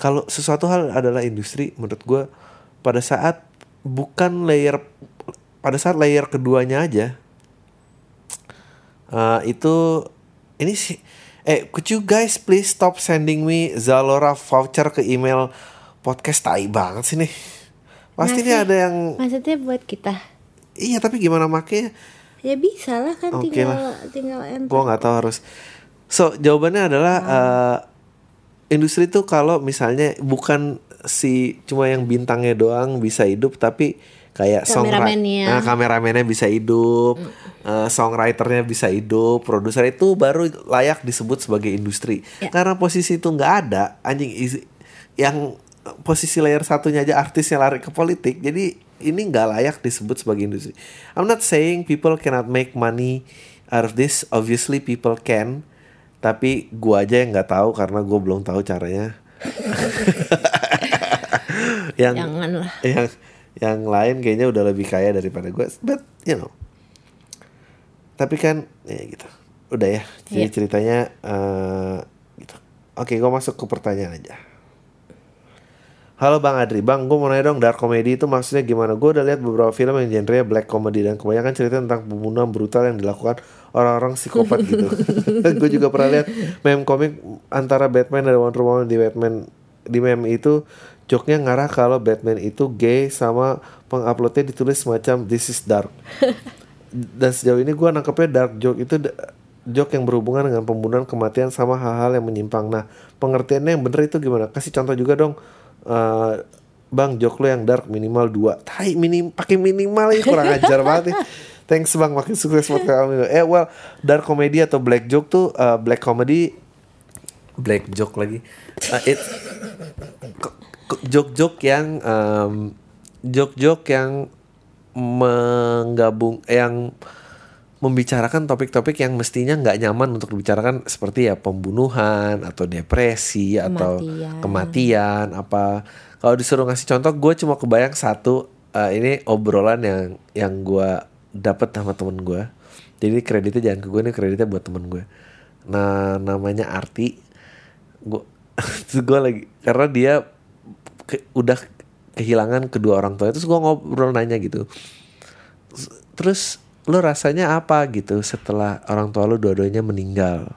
kalau sesuatu hal adalah industri menurut gue pada saat bukan layer pada saat layer keduanya aja Uh, itu ini sih eh could you guys please stop sending me Zalora voucher ke email podcast tai banget sih nih. Pasti nih sih. ada yang Maksudnya buat kita. iya tapi gimana makanya? Ya bisa lah kan Oke tinggal lah. tinggal enter. Gua nggak tahu harus. So jawabannya adalah eh, industri tuh kalau misalnya bukan si cuma yang bintangnya doang bisa hidup tapi kayak Kameramennya. nah, kameramennya bisa hidup, eh, songwriternya bisa hidup, produser itu baru layak disebut sebagai industri. Ya. Karena posisi itu nggak ada, anjing yang posisi layer satunya aja artisnya lari ke politik, jadi ini nggak layak disebut sebagai industri. I'm not saying people cannot make money out of this, obviously people can, tapi gua aja yang nggak tahu karena gue belum tahu caranya. yang Janganlah. yang yang lain kayaknya udah lebih kaya daripada gue but you know tapi kan ya gitu udah ya jadi Iya. ceritanya eh, gitu oke gue masuk ke pertanyaan aja Halo Bang Adri, Bang gue mau nanya dong dark comedy itu maksudnya gimana? Gue udah lihat beberapa film yang genrenya black comedy dan kebanyakan cerita tentang pembunuhan brutal yang dilakukan orang-orang psikopat gitu. gue juga pernah lihat meme komik antara Batman dan Wonder Woman di Batman di meme itu joknya ngarah kalau Batman itu gay sama penguploadnya ditulis semacam this is dark. Dan sejauh ini gue nangkepnya dark joke itu joke yang berhubungan dengan pembunuhan, kematian sama hal-hal yang menyimpang. Nah, pengertiannya yang bener itu gimana? Kasih contoh juga dong. Eh, bang, joke lo yang dark minimal dua. Tai minim pakai minimal ini kurang ajar banget nih. Thanks bang, makin sukses buat kamu. Eh well, dark comedy atau black joke tuh eh, black comedy black joke lagi. Eh, it joke-joke yang em, joke-joke yang menggabung yang membicarakan topik-topik yang mestinya nggak nyaman untuk dibicarakan seperti ya pembunuhan atau depresi atau Kematian. kematian apa. Kalau disuruh ngasih contoh gue cuma kebayang satu eh, ini obrolan yang yang gue dapet sama temen gue jadi kreditnya jangan ke gue nih kreditnya buat temen gue nah namanya Arti. Gue gue lagi karena dia ke- udah kehilangan kedua orang tua. Terus gue ngobrol nanya gitu. Terus lo rasanya apa? gitu setelah orang tua lo dua-duanya meninggal.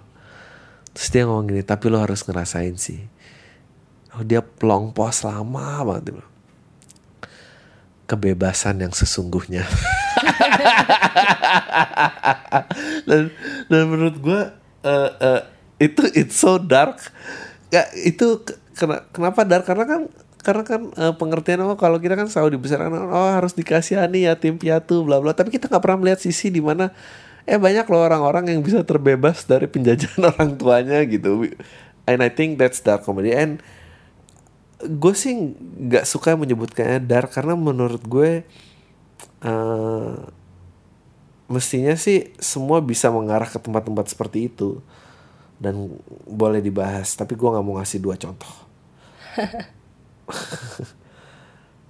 Terus dia ngomong gini tapi lo harus ngerasain sih. Oh dia pelong pos lama banget dia kebebasan yang sesungguhnya. Dan dan menurut gue eh, eh, itu it's so dark. Ya itu ke- kena- kenapa dark? Karena kan karena kan eh, pengertian oh kalau kita kan selalu dibesarkan oh harus dikasihani ya tim piatu bla bla. Tapi kita nggak pernah melihat sisi di mana eh banyak loh orang-orang yang bisa terbebas dari penjajahan orang tuanya gitu. And I think that's dark comedy. And gue sih nggak suka menyebutkannya dark karena menurut gue eh mestinya sih semua bisa mengarah ke tempat-tempat seperti itu. Dan boleh dibahas tapi gue nggak mau ngasih dua contoh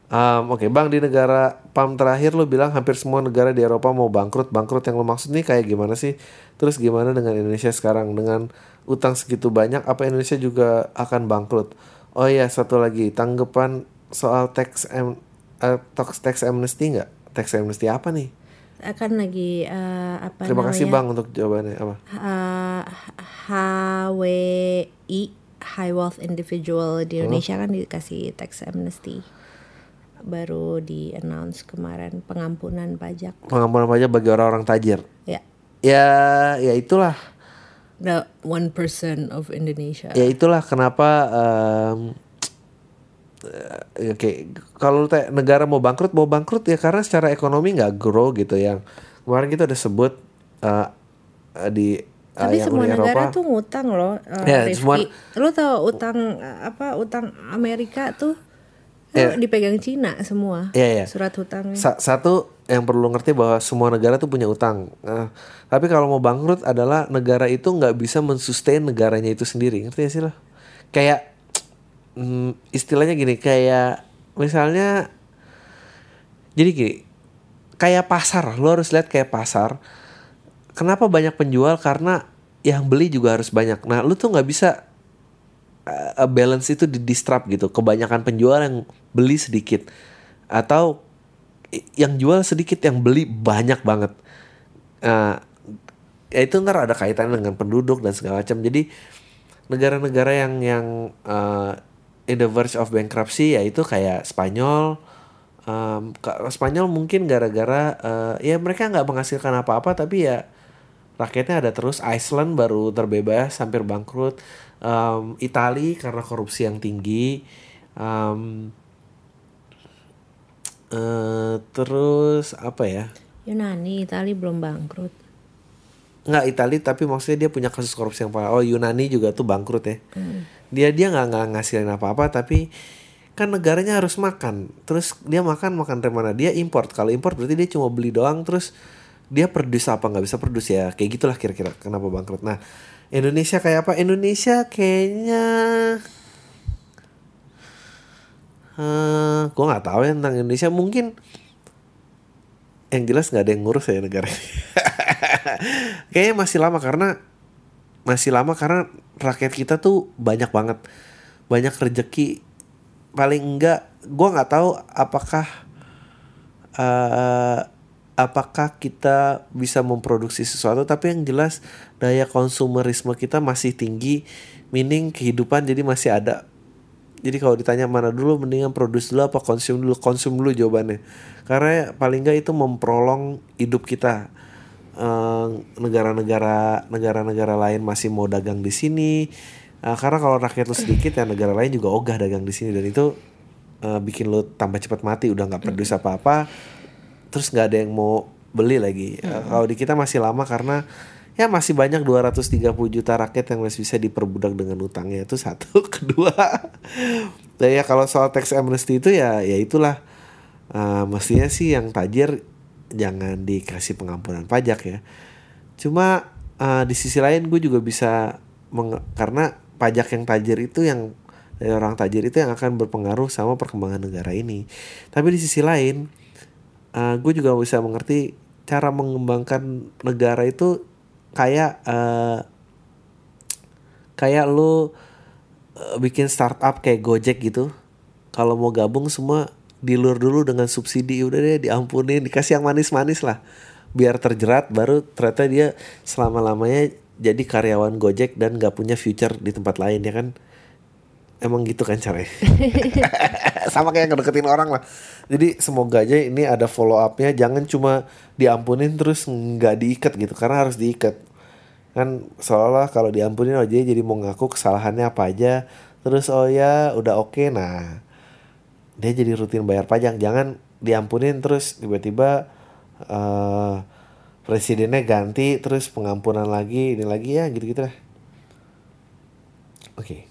Um, Oke bang di negara PAM terakhir lo bilang hampir semua negara di Eropa mau bangkrut. Bangkrut yang lo maksud nih kayak gimana sih? Terus gimana dengan Indonesia sekarang? Dengan utang segitu banyak Apa Indonesia juga akan bangkrut? Oh iya satu lagi Tanggapan soal tax, am, eh, tax, tax amnesty nggak? Tax amnesty apa nih? Akan lagi eh, apa Terima kasih namanya? bang untuk jawabannya. Apa? Eh, HWI High Wealth Individual di Indonesia kan dikasih tax amnesty. Baru di announce kemarin pengampunan pajak. Pengampunan pajak bagi orang-orang tajir? Ya. Ya ya itulah. The one percent of Indonesia. Ya itulah kenapa eh, oke kalau lu tanya negara mau bangkrut mau bangkrut ya karena secara ekonomi nggak grow gitu yang kemarin kita udah sebut eh, di tapi yang semua Uni negara Eropa tuh ngutang loh eh, Ya, Rifki. semua- lu tau utang eh, apa utang Amerika tuh Ya. tuh dipegang Cina semua Iya, iya. surat hutangnya Sa- satu yang perlu ngerti bahwa semua negara tuh punya utang. Nah, tapi kalau mau bangkrut adalah negara itu nggak bisa mensustain negaranya itu sendiri. Ngerti gak sih lo? Kayak mm, istilahnya gini, kayak misalnya jadi gini, kayak pasar. Lo harus lihat kayak pasar. Kenapa banyak penjual? Karena yang beli juga harus banyak. Nah, lu tuh nggak bisa uh, balance itu di disrupt gitu. Kebanyakan penjual yang beli sedikit atau yang jual sedikit yang beli banyak banget. Uh, ya itu ntar ada kaitannya dengan penduduk dan segala macam. Jadi negara-negara yang yang uh, in the verge of bankruptcy ya itu kayak Spanyol um, Spanyol mungkin gara-gara uh, ya mereka nggak menghasilkan apa-apa tapi ya rakyatnya ada terus Iceland baru terbebas hampir bangkrut. Um, Itali karena korupsi yang tinggi. Um, uh, terus apa ya? Yunani Itali belum bangkrut. Nggak Itali tapi maksudnya dia punya kasus korupsi yang parah. Oh Yunani juga tuh bangkrut ya. Hmm. dia dia nggak nggak ngasilin apa apa tapi kan negaranya harus makan. Terus dia makan makan dari mana dia import. Kalau import berarti dia cuma beli doang terus dia produce apa nggak bisa produce ya. Kayak gitulah kira-kira kenapa bangkrut. Nah Indonesia kayak apa? Indonesia kayaknya uh, gue nggak tahu ya tentang Indonesia. Mungkin yang jelas nggak ada yang ngurus ya negara ini. Kayaknya masih lama karena masih lama karena rakyat kita tuh banyak banget. Banyak rezeki paling enggak gue nggak tahu apakah uh, apakah kita bisa memproduksi sesuatu tapi yang jelas daya konsumerisme kita masih tinggi meaning kehidupan jadi masih ada. Jadi kalau ditanya mana dulu mendingan produce dulu apa konsum dulu? Konsum dulu jawabannya. Karena paling nggak itu memprolong hidup kita. Eh, negara-negara negara-negara lain masih mau dagang di sini. Uh, karena kalau rakyat lu sedikit ya negara lain juga ogah dagang di sini. Dan itu uh, bikin lu tambah cepat mati udah nggak produce apa-apa terus nggak ada yang mau beli lagi. Uh, kalau di kita masih lama karena ya masih banyak 230 juta rakyat yang masih bisa diperbudak dengan utangnya itu satu. Kedua nah ya kalau soal tax amnesty itu ya ya itulah. Uh, mestinya sih yang tajir jangan dikasih pengampunan pajak ya. Cuma uh, di sisi lain gue juga bisa karena pajak yang tajir itu yang dari orang tajir itu yang akan berpengaruh sama perkembangan negara ini. Tapi di sisi lain uh, gue juga bisa mengerti cara mengembangkan negara itu kayak uh, kayak lu uh, bikin startup kayak Gojek gitu. Kalau mau gabung semua dilur dulu dengan subsidi. Udah deh diampunin dikasih yang manis-manis lah. Biar terjerat baru ternyata dia selama lamanya jadi karyawan Gojek dan gak punya future di tempat lain ya kan emang gitu kan caranya? Sama kayak ngedeketin orang lah. Jadi semoga aja ini ada follow upnya. Jangan cuma diampunin terus nggak diikat gitu. Karena harus diikat. Kan seolah kalau diampunin aja jadi mau ngaku kesalahannya apa aja. Terus oh ya udah oke. Okay, nah dia jadi rutin bayar pajak. Jangan diampunin terus tiba-tiba uh, presidennya ganti terus pengampunan lagi ini lagi ya gitu-gitu lah. Oke. okay.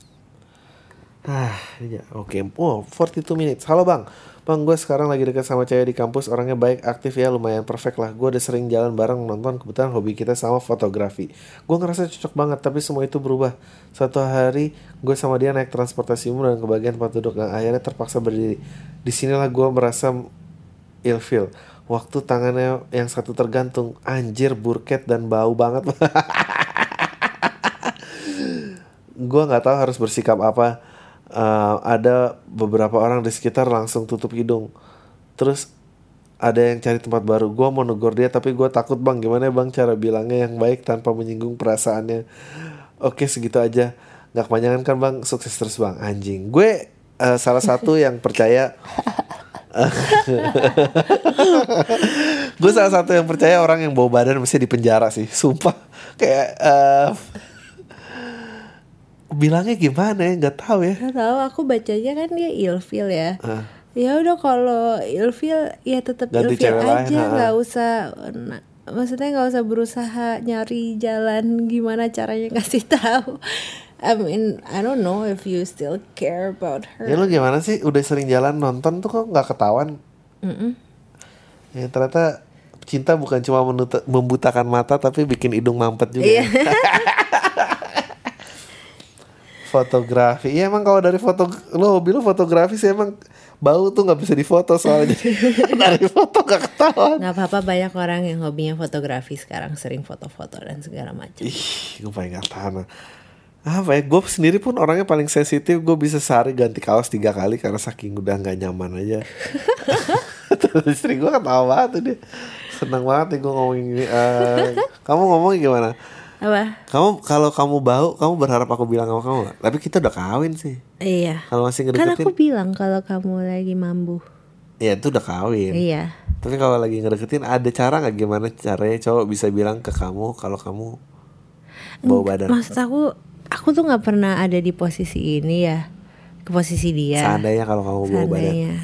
Ah ya oke okay. oh 42 minutes. Halo bang. Bang gue sekarang lagi dekat sama cewek di kampus. Orangnya baik, aktif ya, lumayan perfect lah. Gue udah sering jalan bareng nonton. Kebetulan hobi kita sama fotografi. Gue ngerasa cocok banget Tapi semua itu berubah. Suatu hari gue sama dia naik transportasi umum Dan kebagian tempat duduk. Dan akhirnya terpaksa berdiri. Di sinilah gue merasa ilfil Waktu tangannya yang satu tergantung. Anjir burket dan bau banget. Gue gak tahu harus bersikap apa uh, ada beberapa orang di sekitar langsung tutup hidung. Terus ada yang cari tempat baru. Gue mau negor dia tapi gue takut bang. Gimana bang cara bilangnya yang baik tanpa menyinggung perasaannya? Oke segitu aja. Nggak kepanjangan kan bang? Sukses terus bang. Anjing. Gue uh, salah satu yang percaya. Gue salah satu yang percaya orang yang bawa badan mesti di penjara sih. Sumpah. Kayak uh, bilangnya gimana ya? Nggak tahu ya. Nggak tahu aku bacanya kan dia ilfil ya. Uh. ya udah kalau ilfil ya tetap ilfil aja nggak usah nah, maksudnya nggak usah berusaha nyari jalan gimana caranya kasih tahu. I mean I don't know if you still care about her. Ya lu gimana sih? Udah sering jalan nonton tuh kok nggak ketahuan? Mm -mm. ya ternyata cinta bukan cuma membutakan mata tapi bikin hidung mampet juga iya. fotografi. Iya emang kalau dari foto lo hobi lo fotografi sih emang bau tuh nggak bisa difoto soalnya. Dari foto gak ketahuan. Nggak apa-apa banyak orang yang hobinya fotografi sekarang sering foto-foto dan segala macam. Ih gue paling gak tahan. Apa ya gue sendiri pun orangnya paling sensitif gue bisa sehari ganti kaos tiga kali karena saking udah nggak nyaman aja. Terus istri gue ketawa banget tuh dia. Seneng banget nih gue ngomongin ini. Uh, kamu ngomong gimana apa kamu kalau kamu bau kamu berharap aku bilang sama kamu gak? tapi kita udah kawin sih Iya. Kalau masih Kan ngedeketin, aku bilang kalau kamu lagi mambu. ya itu udah kawin. Iya. Tapi kalau lagi ngedeketin ada cara nggak gimana caranya cowok bisa bilang ke kamu kalau kamu bawa badan? Maksud aku, aku tuh nggak pernah ada di posisi ini ya, ke posisi dia. Seandainya kalau kamu bawa badan. Seandainya.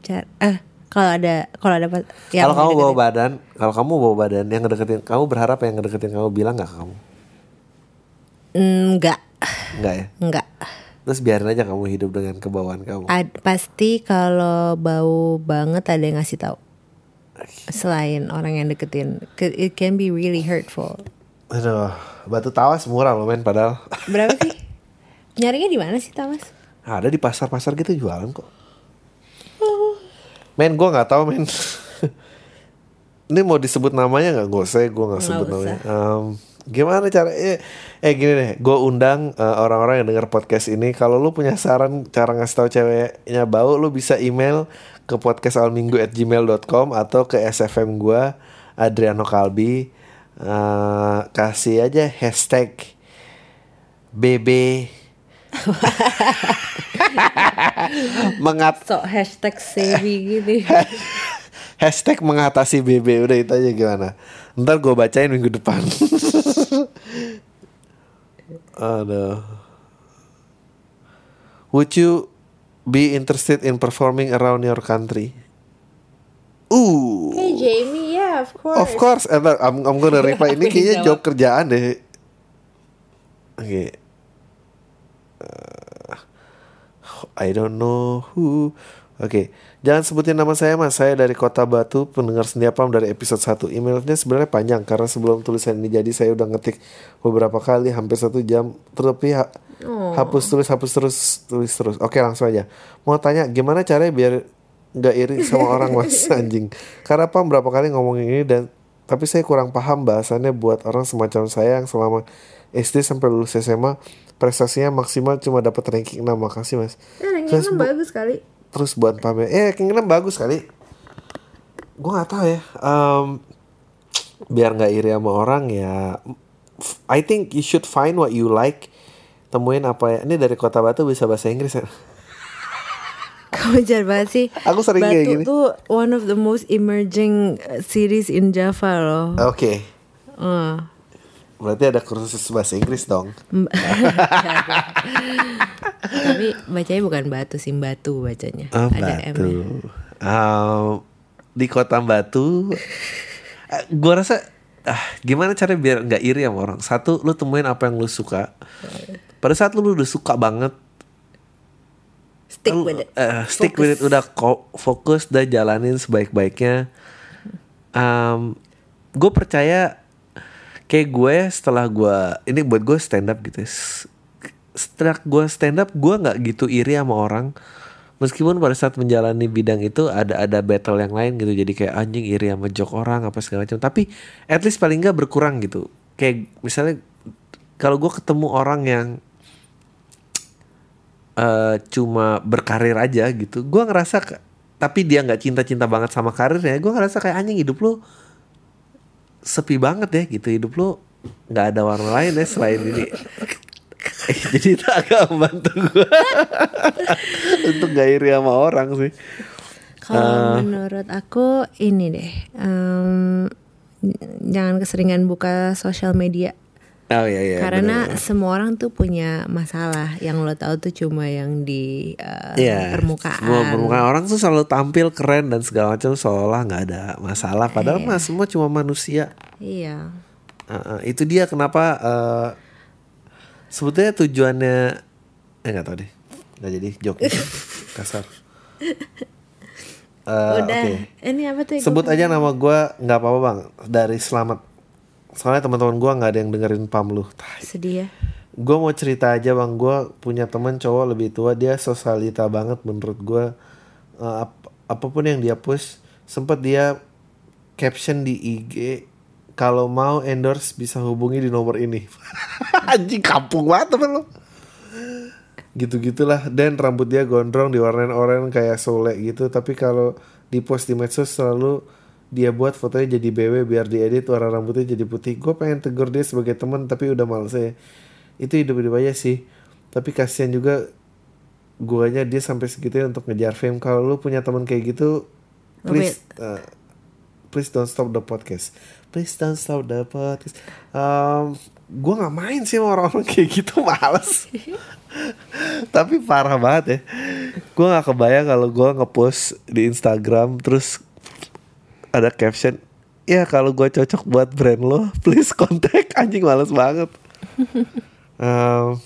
Car- eh, kalau ada, kalau ada yang Kalau kamu bawa badan, kalau kamu bawa badan yang ngedeketin, kamu berharap yang ngedeketin kamu bilang nggak ke kamu? enggak, Enggak ya? enggak. Terus biarin aja kamu hidup dengan kebawaan kamu. Ad- pasti kalau bau banget ada yang ngasih tahu. Selain orang yang deketin, Ke- it can be really hurtful. Aduh, batu tawas murah loh men padahal. Berapa sih? Nyarinya di mana sih Tamas? Ada di pasar-pasar gitu jualan kok. Men, gua nggak tahu men. Ini mau disebut namanya nggak? Gak usah, gue nggak sebut namanya. Em, gimana cara? Eh, eh gini deh, gue undang eh, orang-orang yang dengar podcast ini. Kalau lu punya saran cara ngasih tahu ceweknya bau, lu bisa email ke podcastalminggu@gmail.com atau ke SFM gue Adriano Kalbi. Eh, kasih aja hashtag BB mengat So hashtag savvy gitu. hashtag mengatasi BB udah itu aja gimana? Ntar gue bacain minggu depan. Aduh. Would you be interested in performing around your country? Uh Hey Jamie, yeah of course. of course. And I'm, I'm gonna reply. Ini kayaknya job kerjaan deh. Oke Uh, I don't know who Oke, jangan sebutin nama saya mas. Saya dari Kota Batu, pendengar Sendiapam dari episode 1. Emailnya sebenarnya panjang karena sebelum tulisan ini jadi saya udah ngetik beberapa kali hampir satu jam. Tapi ha- hapus terus, hapus terus, tulis terus. Oke langsung aja. Mau tanya gimana caranya biar nggak iri sama orang mas anjing. Karena Pam berapa kali ngomongin ini dan tapi saya kurang paham bahasannya buat orang semacam saya yang selama SD sampai lulus SMA prestasinya maksimal cuma dapat ranking 6 makasih mas. Terus bu- bagus kali. terus buat pamer eh keinginan bagus kali gue nggak tahu ya Em, biar nggak iri sama orang ya I think you should find what you like temuin apa ya ini dari kota batu bisa bahasa Inggris ya Kamu jahat banget sih. Aku sering Batu kayak gini. tuh one of the most emerging series in Java loh. oke Uh. Berarti ada kursus bahasa Inggris dong Tapi bacanya bukan batu sih, batu bacanya. Oh, Ada M. Batu. Um, di kota Batu, eh, gua rasa ah gimana cara biar nggak iri sama orang. Satu, lu temuin apa yang lu suka. Pada saat lu udah suka banget, Stick lu, with it. eh, stick with it, udah fokus, udah jalanin sebaik-baiknya. Um, gue percaya kayak gue setelah gue ini buat gue stand up gitu. S- Setelah gue stand up, gue nggak gitu iri sama orang. Meskipun pada saat menjalani bidang itu ada ada battle yang lain gitu, jadi kayak anjing iri sama jok orang apa segala macam. Tapi at least paling nggak berkurang gitu. Kayak misalnya kalau gue ketemu orang yang eh cuma berkarir aja gitu gue ngerasa tapi dia nggak cinta-cinta banget sama karirnya gue ngerasa kayak anjing hidup lu sepi banget ya gitu hidup lu nggak ada warna lain ya selain ini. Jadi itu agak membantu gue untuk gak iri sama orang sih. Kalau menurut aku ini deh, em, jangan keseringan buka sosial media oh iya iya karena bener. semua orang tuh punya masalah. Yang lo tahu tuh cuma yang di eh, Iya, permukaan. semua permukaan orang tuh selalu tampil keren dan segala macam seolah nggak ada masalah padahal mah semua cuma manusia Iya. Uh, uh, itu dia kenapa uh, sebetulnya tujuannya eh nggak tahu deh nggak jadi joke kasar Uh, Udah. oke. Ini apa tuh? sebut aja nama gue nggak apa-apa bang dari selamat soalnya teman-teman gue nggak ada yang dengerin pam lu. Sedih ya. gue mau cerita aja bang. Gue punya teman cowok lebih tua dia sosialita banget menurut gue Uh, ap- apa pun yang dia post sempat dia caption di IG kalau mau endorse bisa hubungi di nomor ini. Anjing kampung banget temen lo gitu gitulah dan rambut dia gondrong diwarnain oranye kayak sole gitu. Tapi kalau di post di medsos selalu dia buat fotonya jadi BW biar diedit warna rambutnya jadi putih. Gue pengen tegur dia sebagai teman tapi udah males ya. Itu hidup hidup aja sih. Tapi kasihan juga guanya dia sampai segitunya untuk ngejar fame. Kalau lu punya teman kayak gitu please uh, please don't stop the podcast. Please don't stop the podcast. Um, gue nggak main sih sama orang-orang kayak gitu males. Tapi parah banget ya. Gue nggak kebayang kalau gue ngepost di Instagram terus ada caption ya kalau gue cocok buat brand lo please kontak anjing males banget um,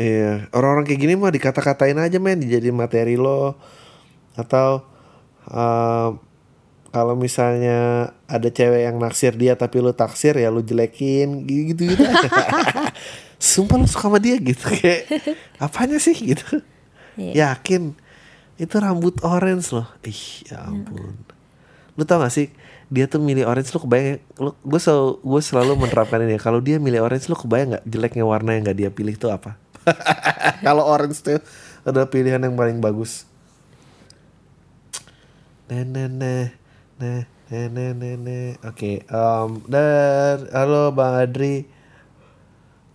Iya, orang-orang kayak gini mah dikata-katain aja men, jadi materi lo atau uh, kalau misalnya ada cewek yang naksir dia tapi lo taksir ya lo jelekin gitu gitu. Sumpah lo suka sama dia gitu kayak apanya sih gitu. Iya. Yakin itu rambut orange loh. Ih, ya ampun. Lu tau gak sih dia tuh milih orange lu kebayang lu gue selalu gue selalu menerapkan ini ya. Kalau dia milih orange lu kebayang nggak jeleknya warna yang nggak dia pilih itu apa? Kalau orange tuh adalah pilihan yang paling bagus. Nah nah nah nah nah nah nah, nah. oke em, dan halo bang Adri.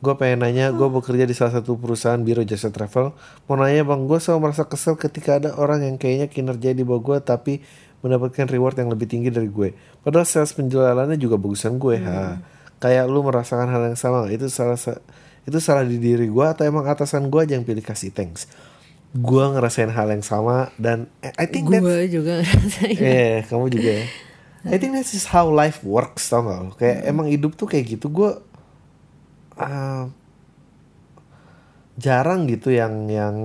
Gue pengen nanya gue bekerja di salah satu perusahaan biro jasa travel. Mau nanya bang gue selalu merasa kesel ketika ada orang yang kayaknya kinerja di bawah gue tapi mendapatkan reward yang lebih tinggi dari gue padahal sales penjualannya juga bagusan gue ha kayak lu merasakan hal yang sama itu salah sa- itu salah di diri gue atau emang atasan gue aja yang pilih kasih thanks gue ngerasain hal yang sama dan I think gue juga ngerasain Iya, kamu juga ya. I think that's just how life works, tau gak lo? Kayak emang hidup tuh kayak gitu. Gue uh, jarang gitu yang yang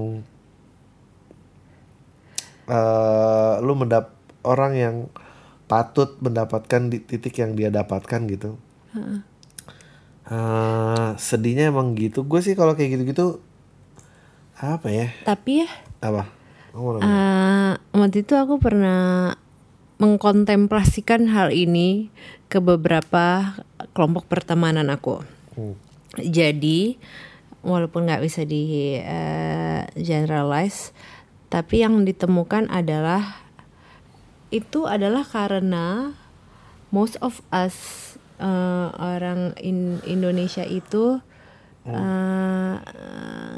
uh, lu mendap orang yang patut mendapatkan di titik yang dia dapatkan gitu. Uh, sedihnya emang gitu. Gue sih kalau kayak gitu-gitu apa ya? tapi ya Apa? Eh, waktu itu aku pernah mengkontemplasikan hal ini ke beberapa kelompok pertemanan aku Hmm. jadi walaupun nggak bisa di eh, generalize tapi yang ditemukan adalah itu adalah karena most of us eh, orang in Indonesia itu eh,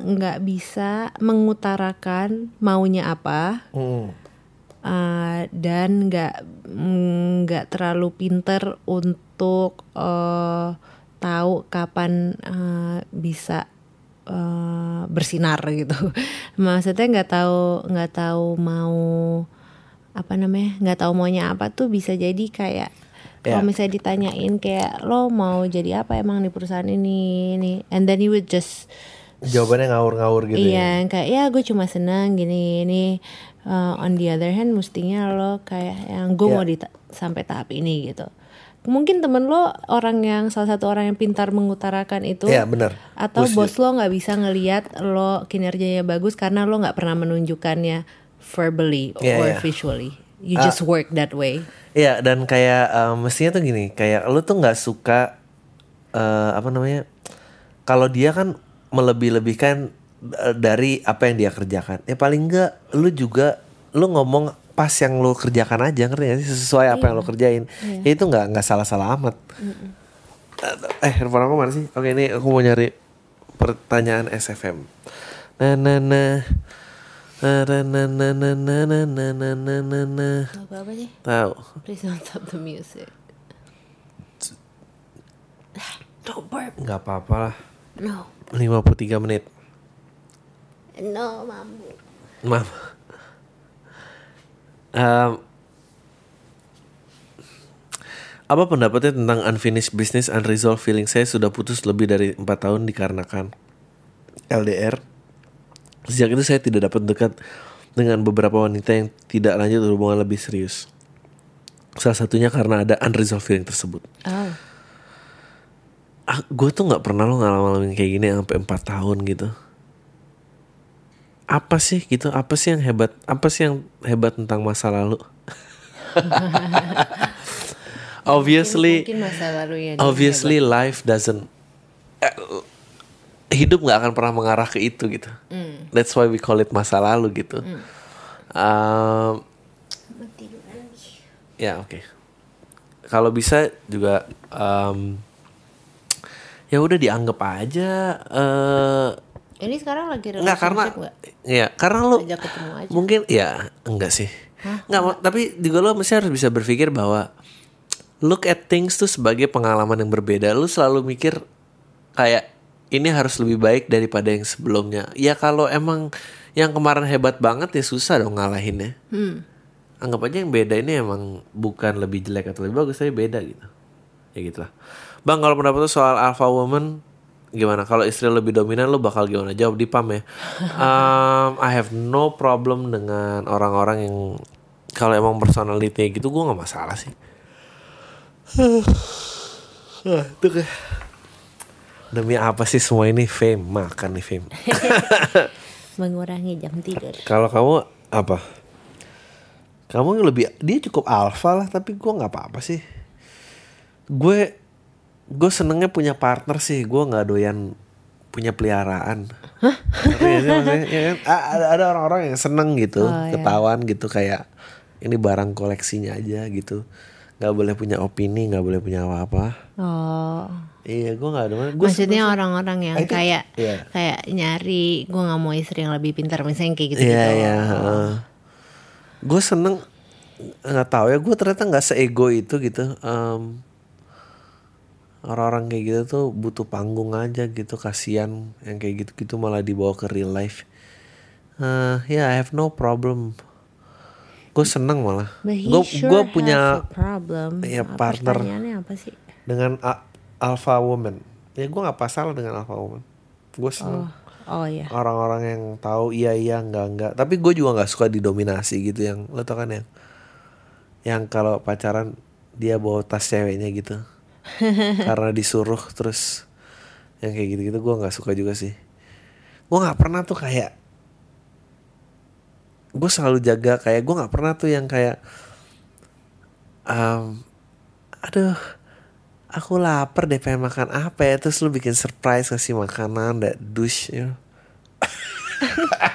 nggak bisa mengutarakan maunya apa Hmm. uh, dan nggak nggak terlalu pinter untuk uh, tahu kapan uh, bisa uh, bersinar gitu maksudnya nggak tahu nggak tahu mau apa namanya nggak tahu maunya apa tuh bisa jadi kayak kalau Ya. misalnya ditanyain kayak lo mau jadi apa emang di perusahaan ini ini and then you would just Jawabannya ngawur-ngawur gitu ya. Iya, kayak ya gue cuma senang gini ini. Uh, on the other hand, mestinya lo kayak yang gue Ya. mau di sampai tahap ini gitu. Mungkin temen lo orang yang salah satu orang yang pintar mengutarakan itu. Iya, benar. Atau Gua bos lo nggak bisa ngelihat lo kinerjanya bagus karena lo nggak pernah menunjukkannya verbally Iya, or iya. visually. You Ah. just work that way. Iya dan kayak eh, mestinya tuh gini kayak lu tuh nggak suka eh, apa namanya kalau dia kan melebih-lebihkan eh, dari apa yang dia kerjakan. Ya paling enggak lu juga lu ngomong pas yang lu kerjakan aja ngerti gak sih? Sesuai apa yang lu kerjain. Ya itu nggak nggak salah-salah amat. Eh handphone aku mana sih oke ini aku mau nyari pertanyaan SFM nah nah nah nah nah nah nah nah nah nah nah nah nah nah Apa sih? tahu Please don't stop the music. Don't burp. nggak apa-apa lah No. 53 menit No, mambu. maaf Em, apa pendapatnya tentang unfinished business unresolved feeling saya sudah putus lebih dari empat tahun dikarenakan LDR sejak itu saya tidak dapat dekat dengan beberapa wanita yang tidak lanjut hubungan lebih serius. Salah satunya karena ada unresolved feeling tersebut. Oh. ah, gue tuh nggak pernah lo ngalamin kayak gini sampai empat tahun gitu. Apa sih gitu? Apa sih yang hebat? Apa sih yang hebat tentang masa lalu? Obviously Mungkin masa lalu ya. obviously life doesn't eh, hidup nggak akan pernah mengarah ke itu gitu Hmm. that's why we call it masa lalu gitu Um, ya oke kalau bisa juga um, ya udah dianggap aja eh Ini sekarang lagi Enggak karena relationship nggak? ya karena aja. mungkin ya enggak sih. Enggak, mau- tapi juga lo mesti harus bisa berpikir bahwa look at things tuh sebagai pengalaman yang berbeda. Lu selalu mikir kayak ini harus lebih baik daripada yang sebelumnya. Ya kalau emang yang kemarin hebat banget ya susah dong ngalahinnya. Hmm. Anggap aja yang beda ini emang bukan lebih jelek atau lebih bagus tapi beda gitu. Ya gitu lah. Bang kalau pendapat soal alpha woman gimana? Kalau istri lebih dominan lu bakal gimana? Jawab di pam ya. Um, I have no problem dengan orang-orang yang kalau emang personality gitu gue nggak masalah sih. Itu kayak Demi apa sih semua ini fame makan nih fame. Mengurangi jam tidur. Kalau kamu apa? Kamu yang lebih dia cukup alfa lah, tapi gue nggak apa-apa sih. Gue gue senengnya punya partner sih, gue nggak doyan punya peliharaan. Maksudnya? Ya kan? Ada orang-orang yang seneng gitu, Oh, iya. ketahuan gitu kayak ini barang koleksinya aja gitu. Nggak boleh punya opini, nggak boleh punya apa-apa. Oh. Iya, gue nggak ada. Gua Maksudnya orang-orang yang think- kayak iya. kayak nyari gue nggak mau istri yang lebih pintar misalnya kayak gitu Iya gitu. iya. Gue seneng nggak tahu ya. Gue ternyata nggak seego itu gitu. Em, orang-orang kayak gitu tuh butuh panggung aja gitu. Kasian yang kayak gitu-gitu malah dibawa ke real life. Eh, ya, I have no problem. Gue seneng malah. Gue sure gue punya problem. Apa partner. Apa sih? dengan a- alpha woman. Ya gue nggak masalah dengan alpha woman. Gue seneng. Oh ya. orang-orang yang tahu iya iya enggak enggak tapi gue juga nggak suka didominasi gitu yang lo tau kan yang yang kalau pacaran dia bawa tas ceweknya gitu karena disuruh terus yang kayak gitu gitu gue nggak suka juga sih gue nggak pernah tuh kayak gue selalu jaga kayak gue nggak pernah tuh yang kayak um, aduh aku lapar deh pengen makan apa ya? Terus lu bikin surprise kasih makanan that douche know.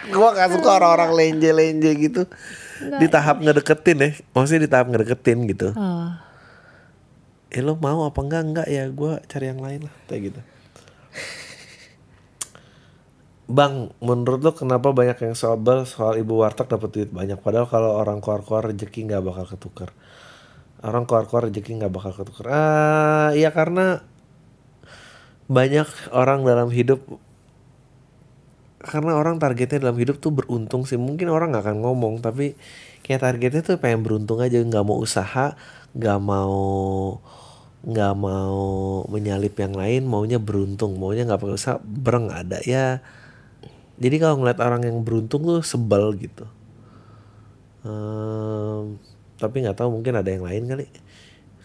gue gak suka orang-orang lenje-lenje gitu. Di tahap ngedeketin ya maksudnya di tahap ngedeketin gitu. Oh. eh lo mau apa enggak? Enggak ya gue cari yang lain lah kayak gitu. Bang, menurut lo kenapa banyak yang sobel soal ibu warteg dapat duit banyak? Padahal kalau orang keluar-keluar rezeki nggak bakal ketukar. Orang keluar-keluar rezeki nggak bakal ketukar. Ah, ya karena banyak orang dalam hidup karena orang targetnya dalam hidup tuh beruntung sih. Mungkin orang nggak akan ngomong tapi kayak targetnya tuh pengen beruntung aja, nggak mau usaha, nggak mau nggak mau menyalip yang lain, maunya beruntung, maunya nggak pakai usaha, bereng ada ya. Jadi kalau ngeliat orang yang beruntung tuh sebel gitu. Ehm, tapi nggak tahu mungkin ada yang lain kali.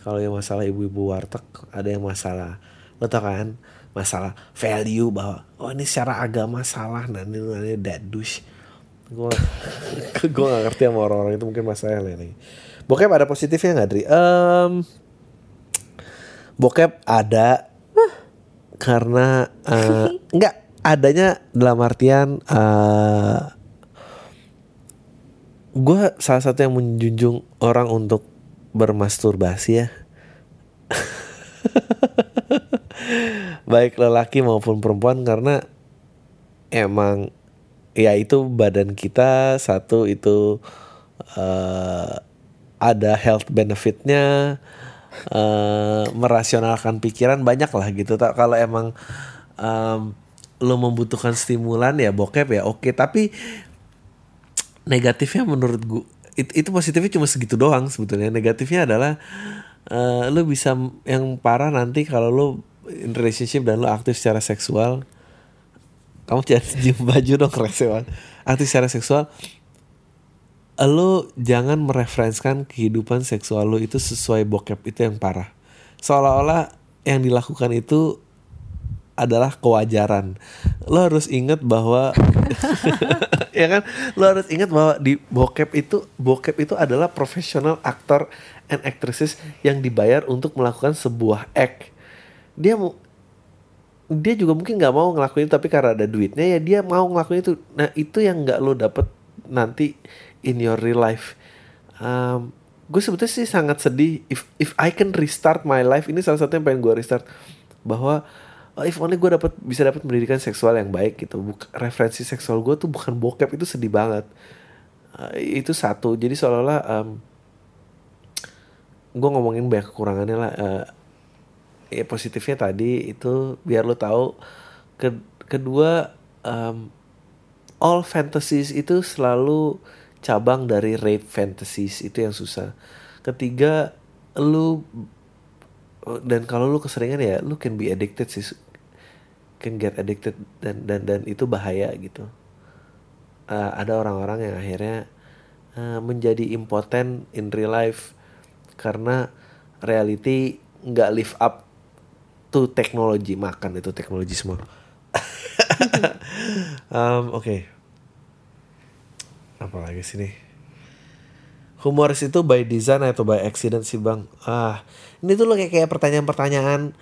Kalau yang masalah ibu-ibu warteg, ada yang masalah, lo tau kan? Masalah value bahwa oh ini secara agama salah, namanya that douche. Gue gue gak ngerti sama orang-orang itu mungkin masalah yang lain lagi. Bokep ada positifnya nggak Dri? Em, bokep ada karena eh, nggak adanya dalam artian eh gue salah satu yang menjunjung orang untuk bermasturbasi ya. Baik lelaki maupun perempuan karena emang ya itu badan kita satu itu eh, ada health benefitnya eh, merasionalkan pikiran banyak lah gitu. Tak kalau emang em, lo membutuhkan stimulan ya bokep ya oke. Tapi negatifnya menurut gue itu, itu positifnya cuma segitu doang sebetulnya. Negatifnya adalah eh, lo bisa yang parah nanti kalau lo in relationship dan lo aktif secara seksual kamu jangan cium baju dong rese aktif secara seksual lo jangan mereferensikan kehidupan seksual lo itu sesuai bokep itu yang parah. Seolah-olah yang dilakukan itu adalah kewajaran. Lo harus ingat bahwa ya kan? Lo harus ingat bahwa di bokep itu bokep itu adalah profesional aktor and actresses yang dibayar untuk melakukan sebuah act. Dia mau dia juga mungkin nggak mau ngelakuin tapi karena ada duitnya ya dia mau ngelakuin itu. Nah itu yang nggak lo dapet nanti in your real life. Um, gue sebetulnya sih sangat sedih. If if I can restart my life ini salah satu yang pengen gue restart. Bahwa oh, if only gue dapat bisa dapat pendidikan seksual yang baik gitu. Buk referensi seksual gue tuh bukan bokep itu sedih banget. Uh, itu satu. Jadi seolah-olah um, gue ngomongin banyak kekurangannya lah. Uh, ya positifnya tadi itu biar lo tahu. Ke kedua um, all fantasies itu selalu cabang dari rape fantasies. Itu yang susah. Ketiga lu dan kalau lu keseringan ya lu can be addicted sih. Can get addicted dan dan dan itu bahaya gitu. Uh, ada orang-orang yang akhirnya uh, menjadi impoten in real life karena reality nggak live up to teknologi makan itu teknologi semua. Um, oke. Okay. apa lagi sih nih humoris itu by design atau by accident sih bang. Ah ini tuh lo kayak kayak pertanyaan-pertanyaan.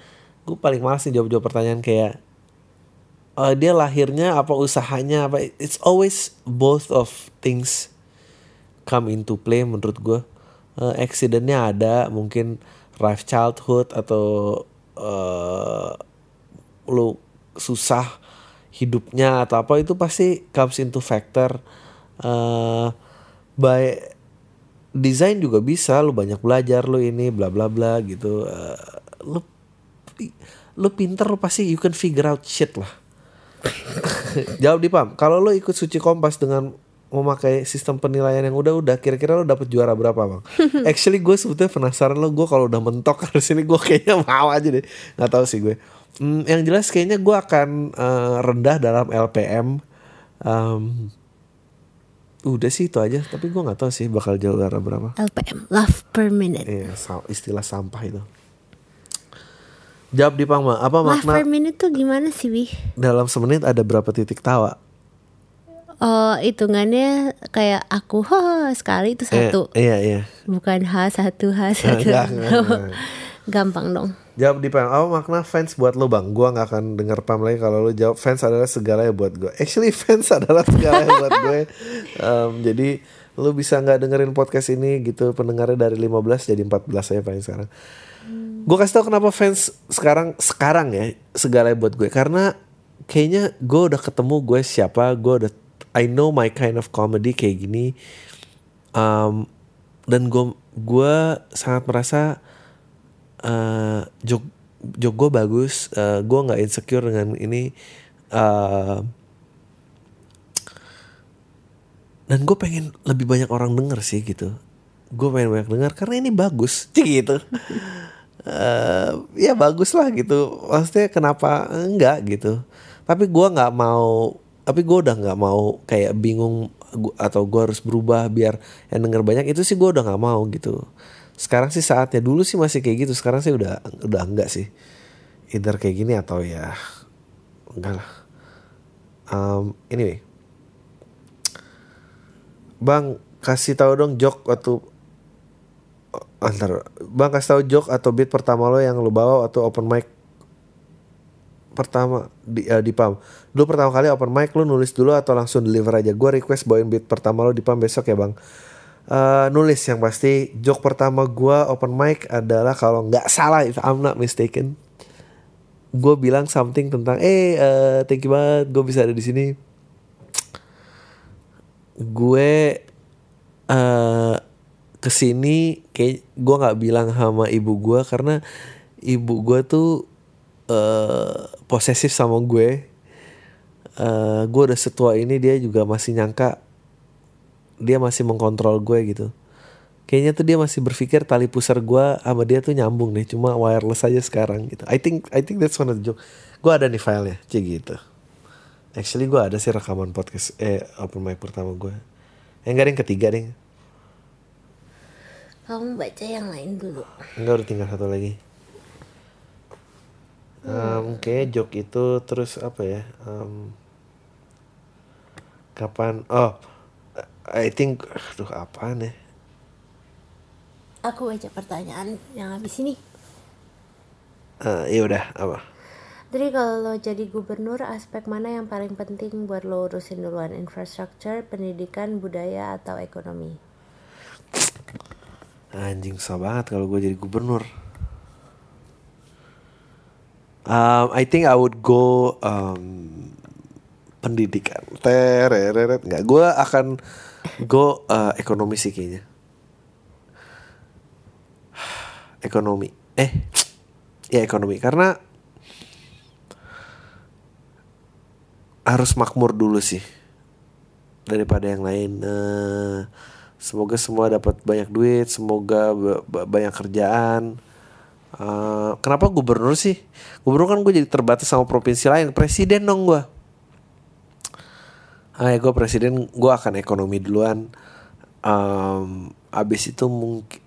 Gue paling males nih jawab-jawab pertanyaan kayak uh, dia lahirnya apa usahanya apa? It's always both of things come into play menurut gue uh, accidentnya ada mungkin rough childhood atau uh, lu susah hidupnya atau apa itu pasti comes into factor. Uh, by desain juga bisa lu banyak belajar lu ini bla bla bla gitu uh, lu lu pinter lu pasti you can figure out shit lah jawab di pam kalau lu ikut suci kompas dengan memakai sistem penilaian yang udah-udah kira-kira lo dapet juara berapa bang? Actually gue sebetulnya penasaran lo gue kalau udah mentok harus ini gue kayaknya mau aja deh nggak tahu sih gue. Hmm, yang jelas kayaknya gue akan uh, rendah dalam LPM. Um, udah sih itu aja tapi gue nggak tahu sih bakal jauh juara berapa. LPM love per minute. Iya istilah sampah itu. Jawab di pangma apa love makna? per minute tuh gimana sih Wih? dalam semenit ada berapa titik tawa? Oh hitungannya kayak aku ho sekali itu satu. eh, iya iya. Bukan h satu h satu. enggak, enggak, enggak. gampang dong Jawab di Pam, apa makna fans buat lo bang? Gua nggak akan denger Pam lagi kalau lo jawab fans adalah segalanya buat gue. Actually fans adalah segalanya buat gue. Um, jadi lo bisa nggak dengerin podcast ini gitu pendengarnya dari 15 jadi 14 aja paling sekarang. Hmm. Gue kasih tau kenapa fans sekarang sekarang ya segalanya buat gue karena kayaknya gue udah ketemu gue siapa, gue udah I know my kind of comedy kayak gini. Um, dan gue gue sangat merasa jok jok gue bagus uh, eh, gue nggak insecure dengan ini uh, dan gue pengen lebih banyak orang denger sih gitu. Gue pengen banyak denger karena ini bagus sih gitu. Uh, ya bagus lah gitu. Maksudnya kenapa enggak gitu. Tapi gue nggak mau tapi gue udah nggak mau kayak bingung atau gue harus berubah biar yang denger banyak. Itu sih gue udah nggak mau gitu sekarang sih saatnya dulu sih masih kayak gitu sekarang sih udah udah enggak sih. Either kayak gini atau ya enggak lah. Um, anyway. Bang kasih tahu dong jok waktu antar bang kasih tahu jok atau beat pertama lo yang lo bawa atau open mic pertama di uh, di pam dulu pertama kali open mic lo nulis dulu atau langsung deliver aja. Gue request bawain beat pertama lo di pam besok ya bang uh, nulis yang pasti joke pertama gue open mic adalah kalau nggak salah if I'm not mistaken gue bilang something tentang eh uh, thank you banget gue bisa ada di sini. Gue uh, ke sini kayak gue nggak bilang sama ibu gue karena ibu gue tuh uh, posesif sama gue. Uh, gue udah setua ini dia juga masih nyangka dia masih mengkontrol gue gitu. Kayaknya tuh dia masih berpikir tali pusar gue sama dia tuh nyambung nih cuma wireless aja sekarang gitu. I think I think that's one of the joke. Gue ada nih filenya cik gitu. Actually gue ada sih rekaman podcast eh open mic pertama gue ada yang ketiga nih kamu baca yang lain dulu. Enggak udah tinggal satu lagi. Um, kayak joke itu terus apa ya? Um, kapan oh I think aduh apa nih aku baca pertanyaan yang habis ini. Uh, ya udah apa? Jadi kalau lo jadi gubernur aspek mana yang paling penting buat lo urusin duluan? Infrastruktur pendidikan budaya atau ekonomi? Anjing susah banget kalau gue jadi gubernur. Um, I think I would go um, pendidikan. Tereret nggak? Gue akan go uh, ekonomi sih kayaknya. Ekonomi. Eh, ya ekonomi karena harus makmur dulu sih daripada yang lain. Uh, semoga semua dapat banyak duit, semoga ba- ba- banyak kerjaan. Uh, kenapa gubernur sih? Gubernur kan gue jadi terbatas sama provinsi lain. Presiden dong gue. Ah, ya gue presiden, gue akan ekonomi duluan. Um, abis itu mungkin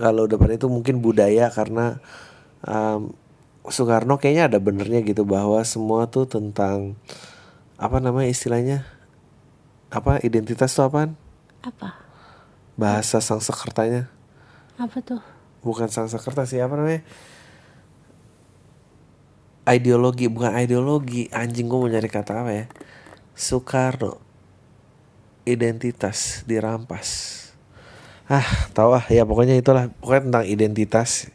kalau depan itu mungkin budaya karena um, Soekarno kayaknya ada benernya gitu bahwa semua tuh tentang apa namanya istilahnya apa identitas tuh apaan? Apa? Bahasa Sangsekertanya Apa tuh? bukan Sangsekerta sih apa namanya? Ideologi bukan ideologi anjing gue mau nyari kata apa ya? Soekarno. Identitas dirampas. Ah tahu ah ya pokoknya itulah. Pokoknya tentang identitas.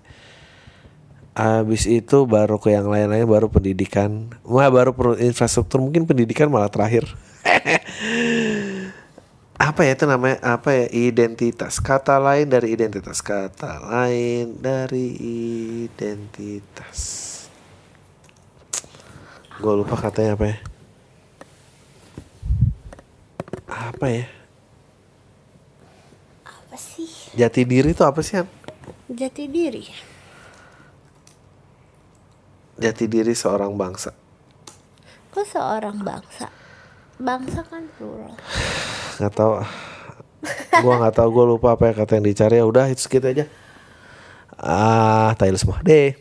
Habis itu baru ke yang lain-lain baru pendidikan, Wah, baru per- infrastruktur. Mungkin pendidikan malah terakhir. apa ya itu namanya? Apa ya? Identitas. Kata lain dari identitas. Kata lain dari identitas. Gue lupa katanya apa ya apa ya Apa sih? jati diri itu apa sih Han? Jati diri. jati diri seorang bangsa Kok seorang bangsa? Bangsa kan plural. nggak tahu gua nggak tahu gue lupa apa ya kata yang dicari ya udah itu segitu aja ah tahu semua deh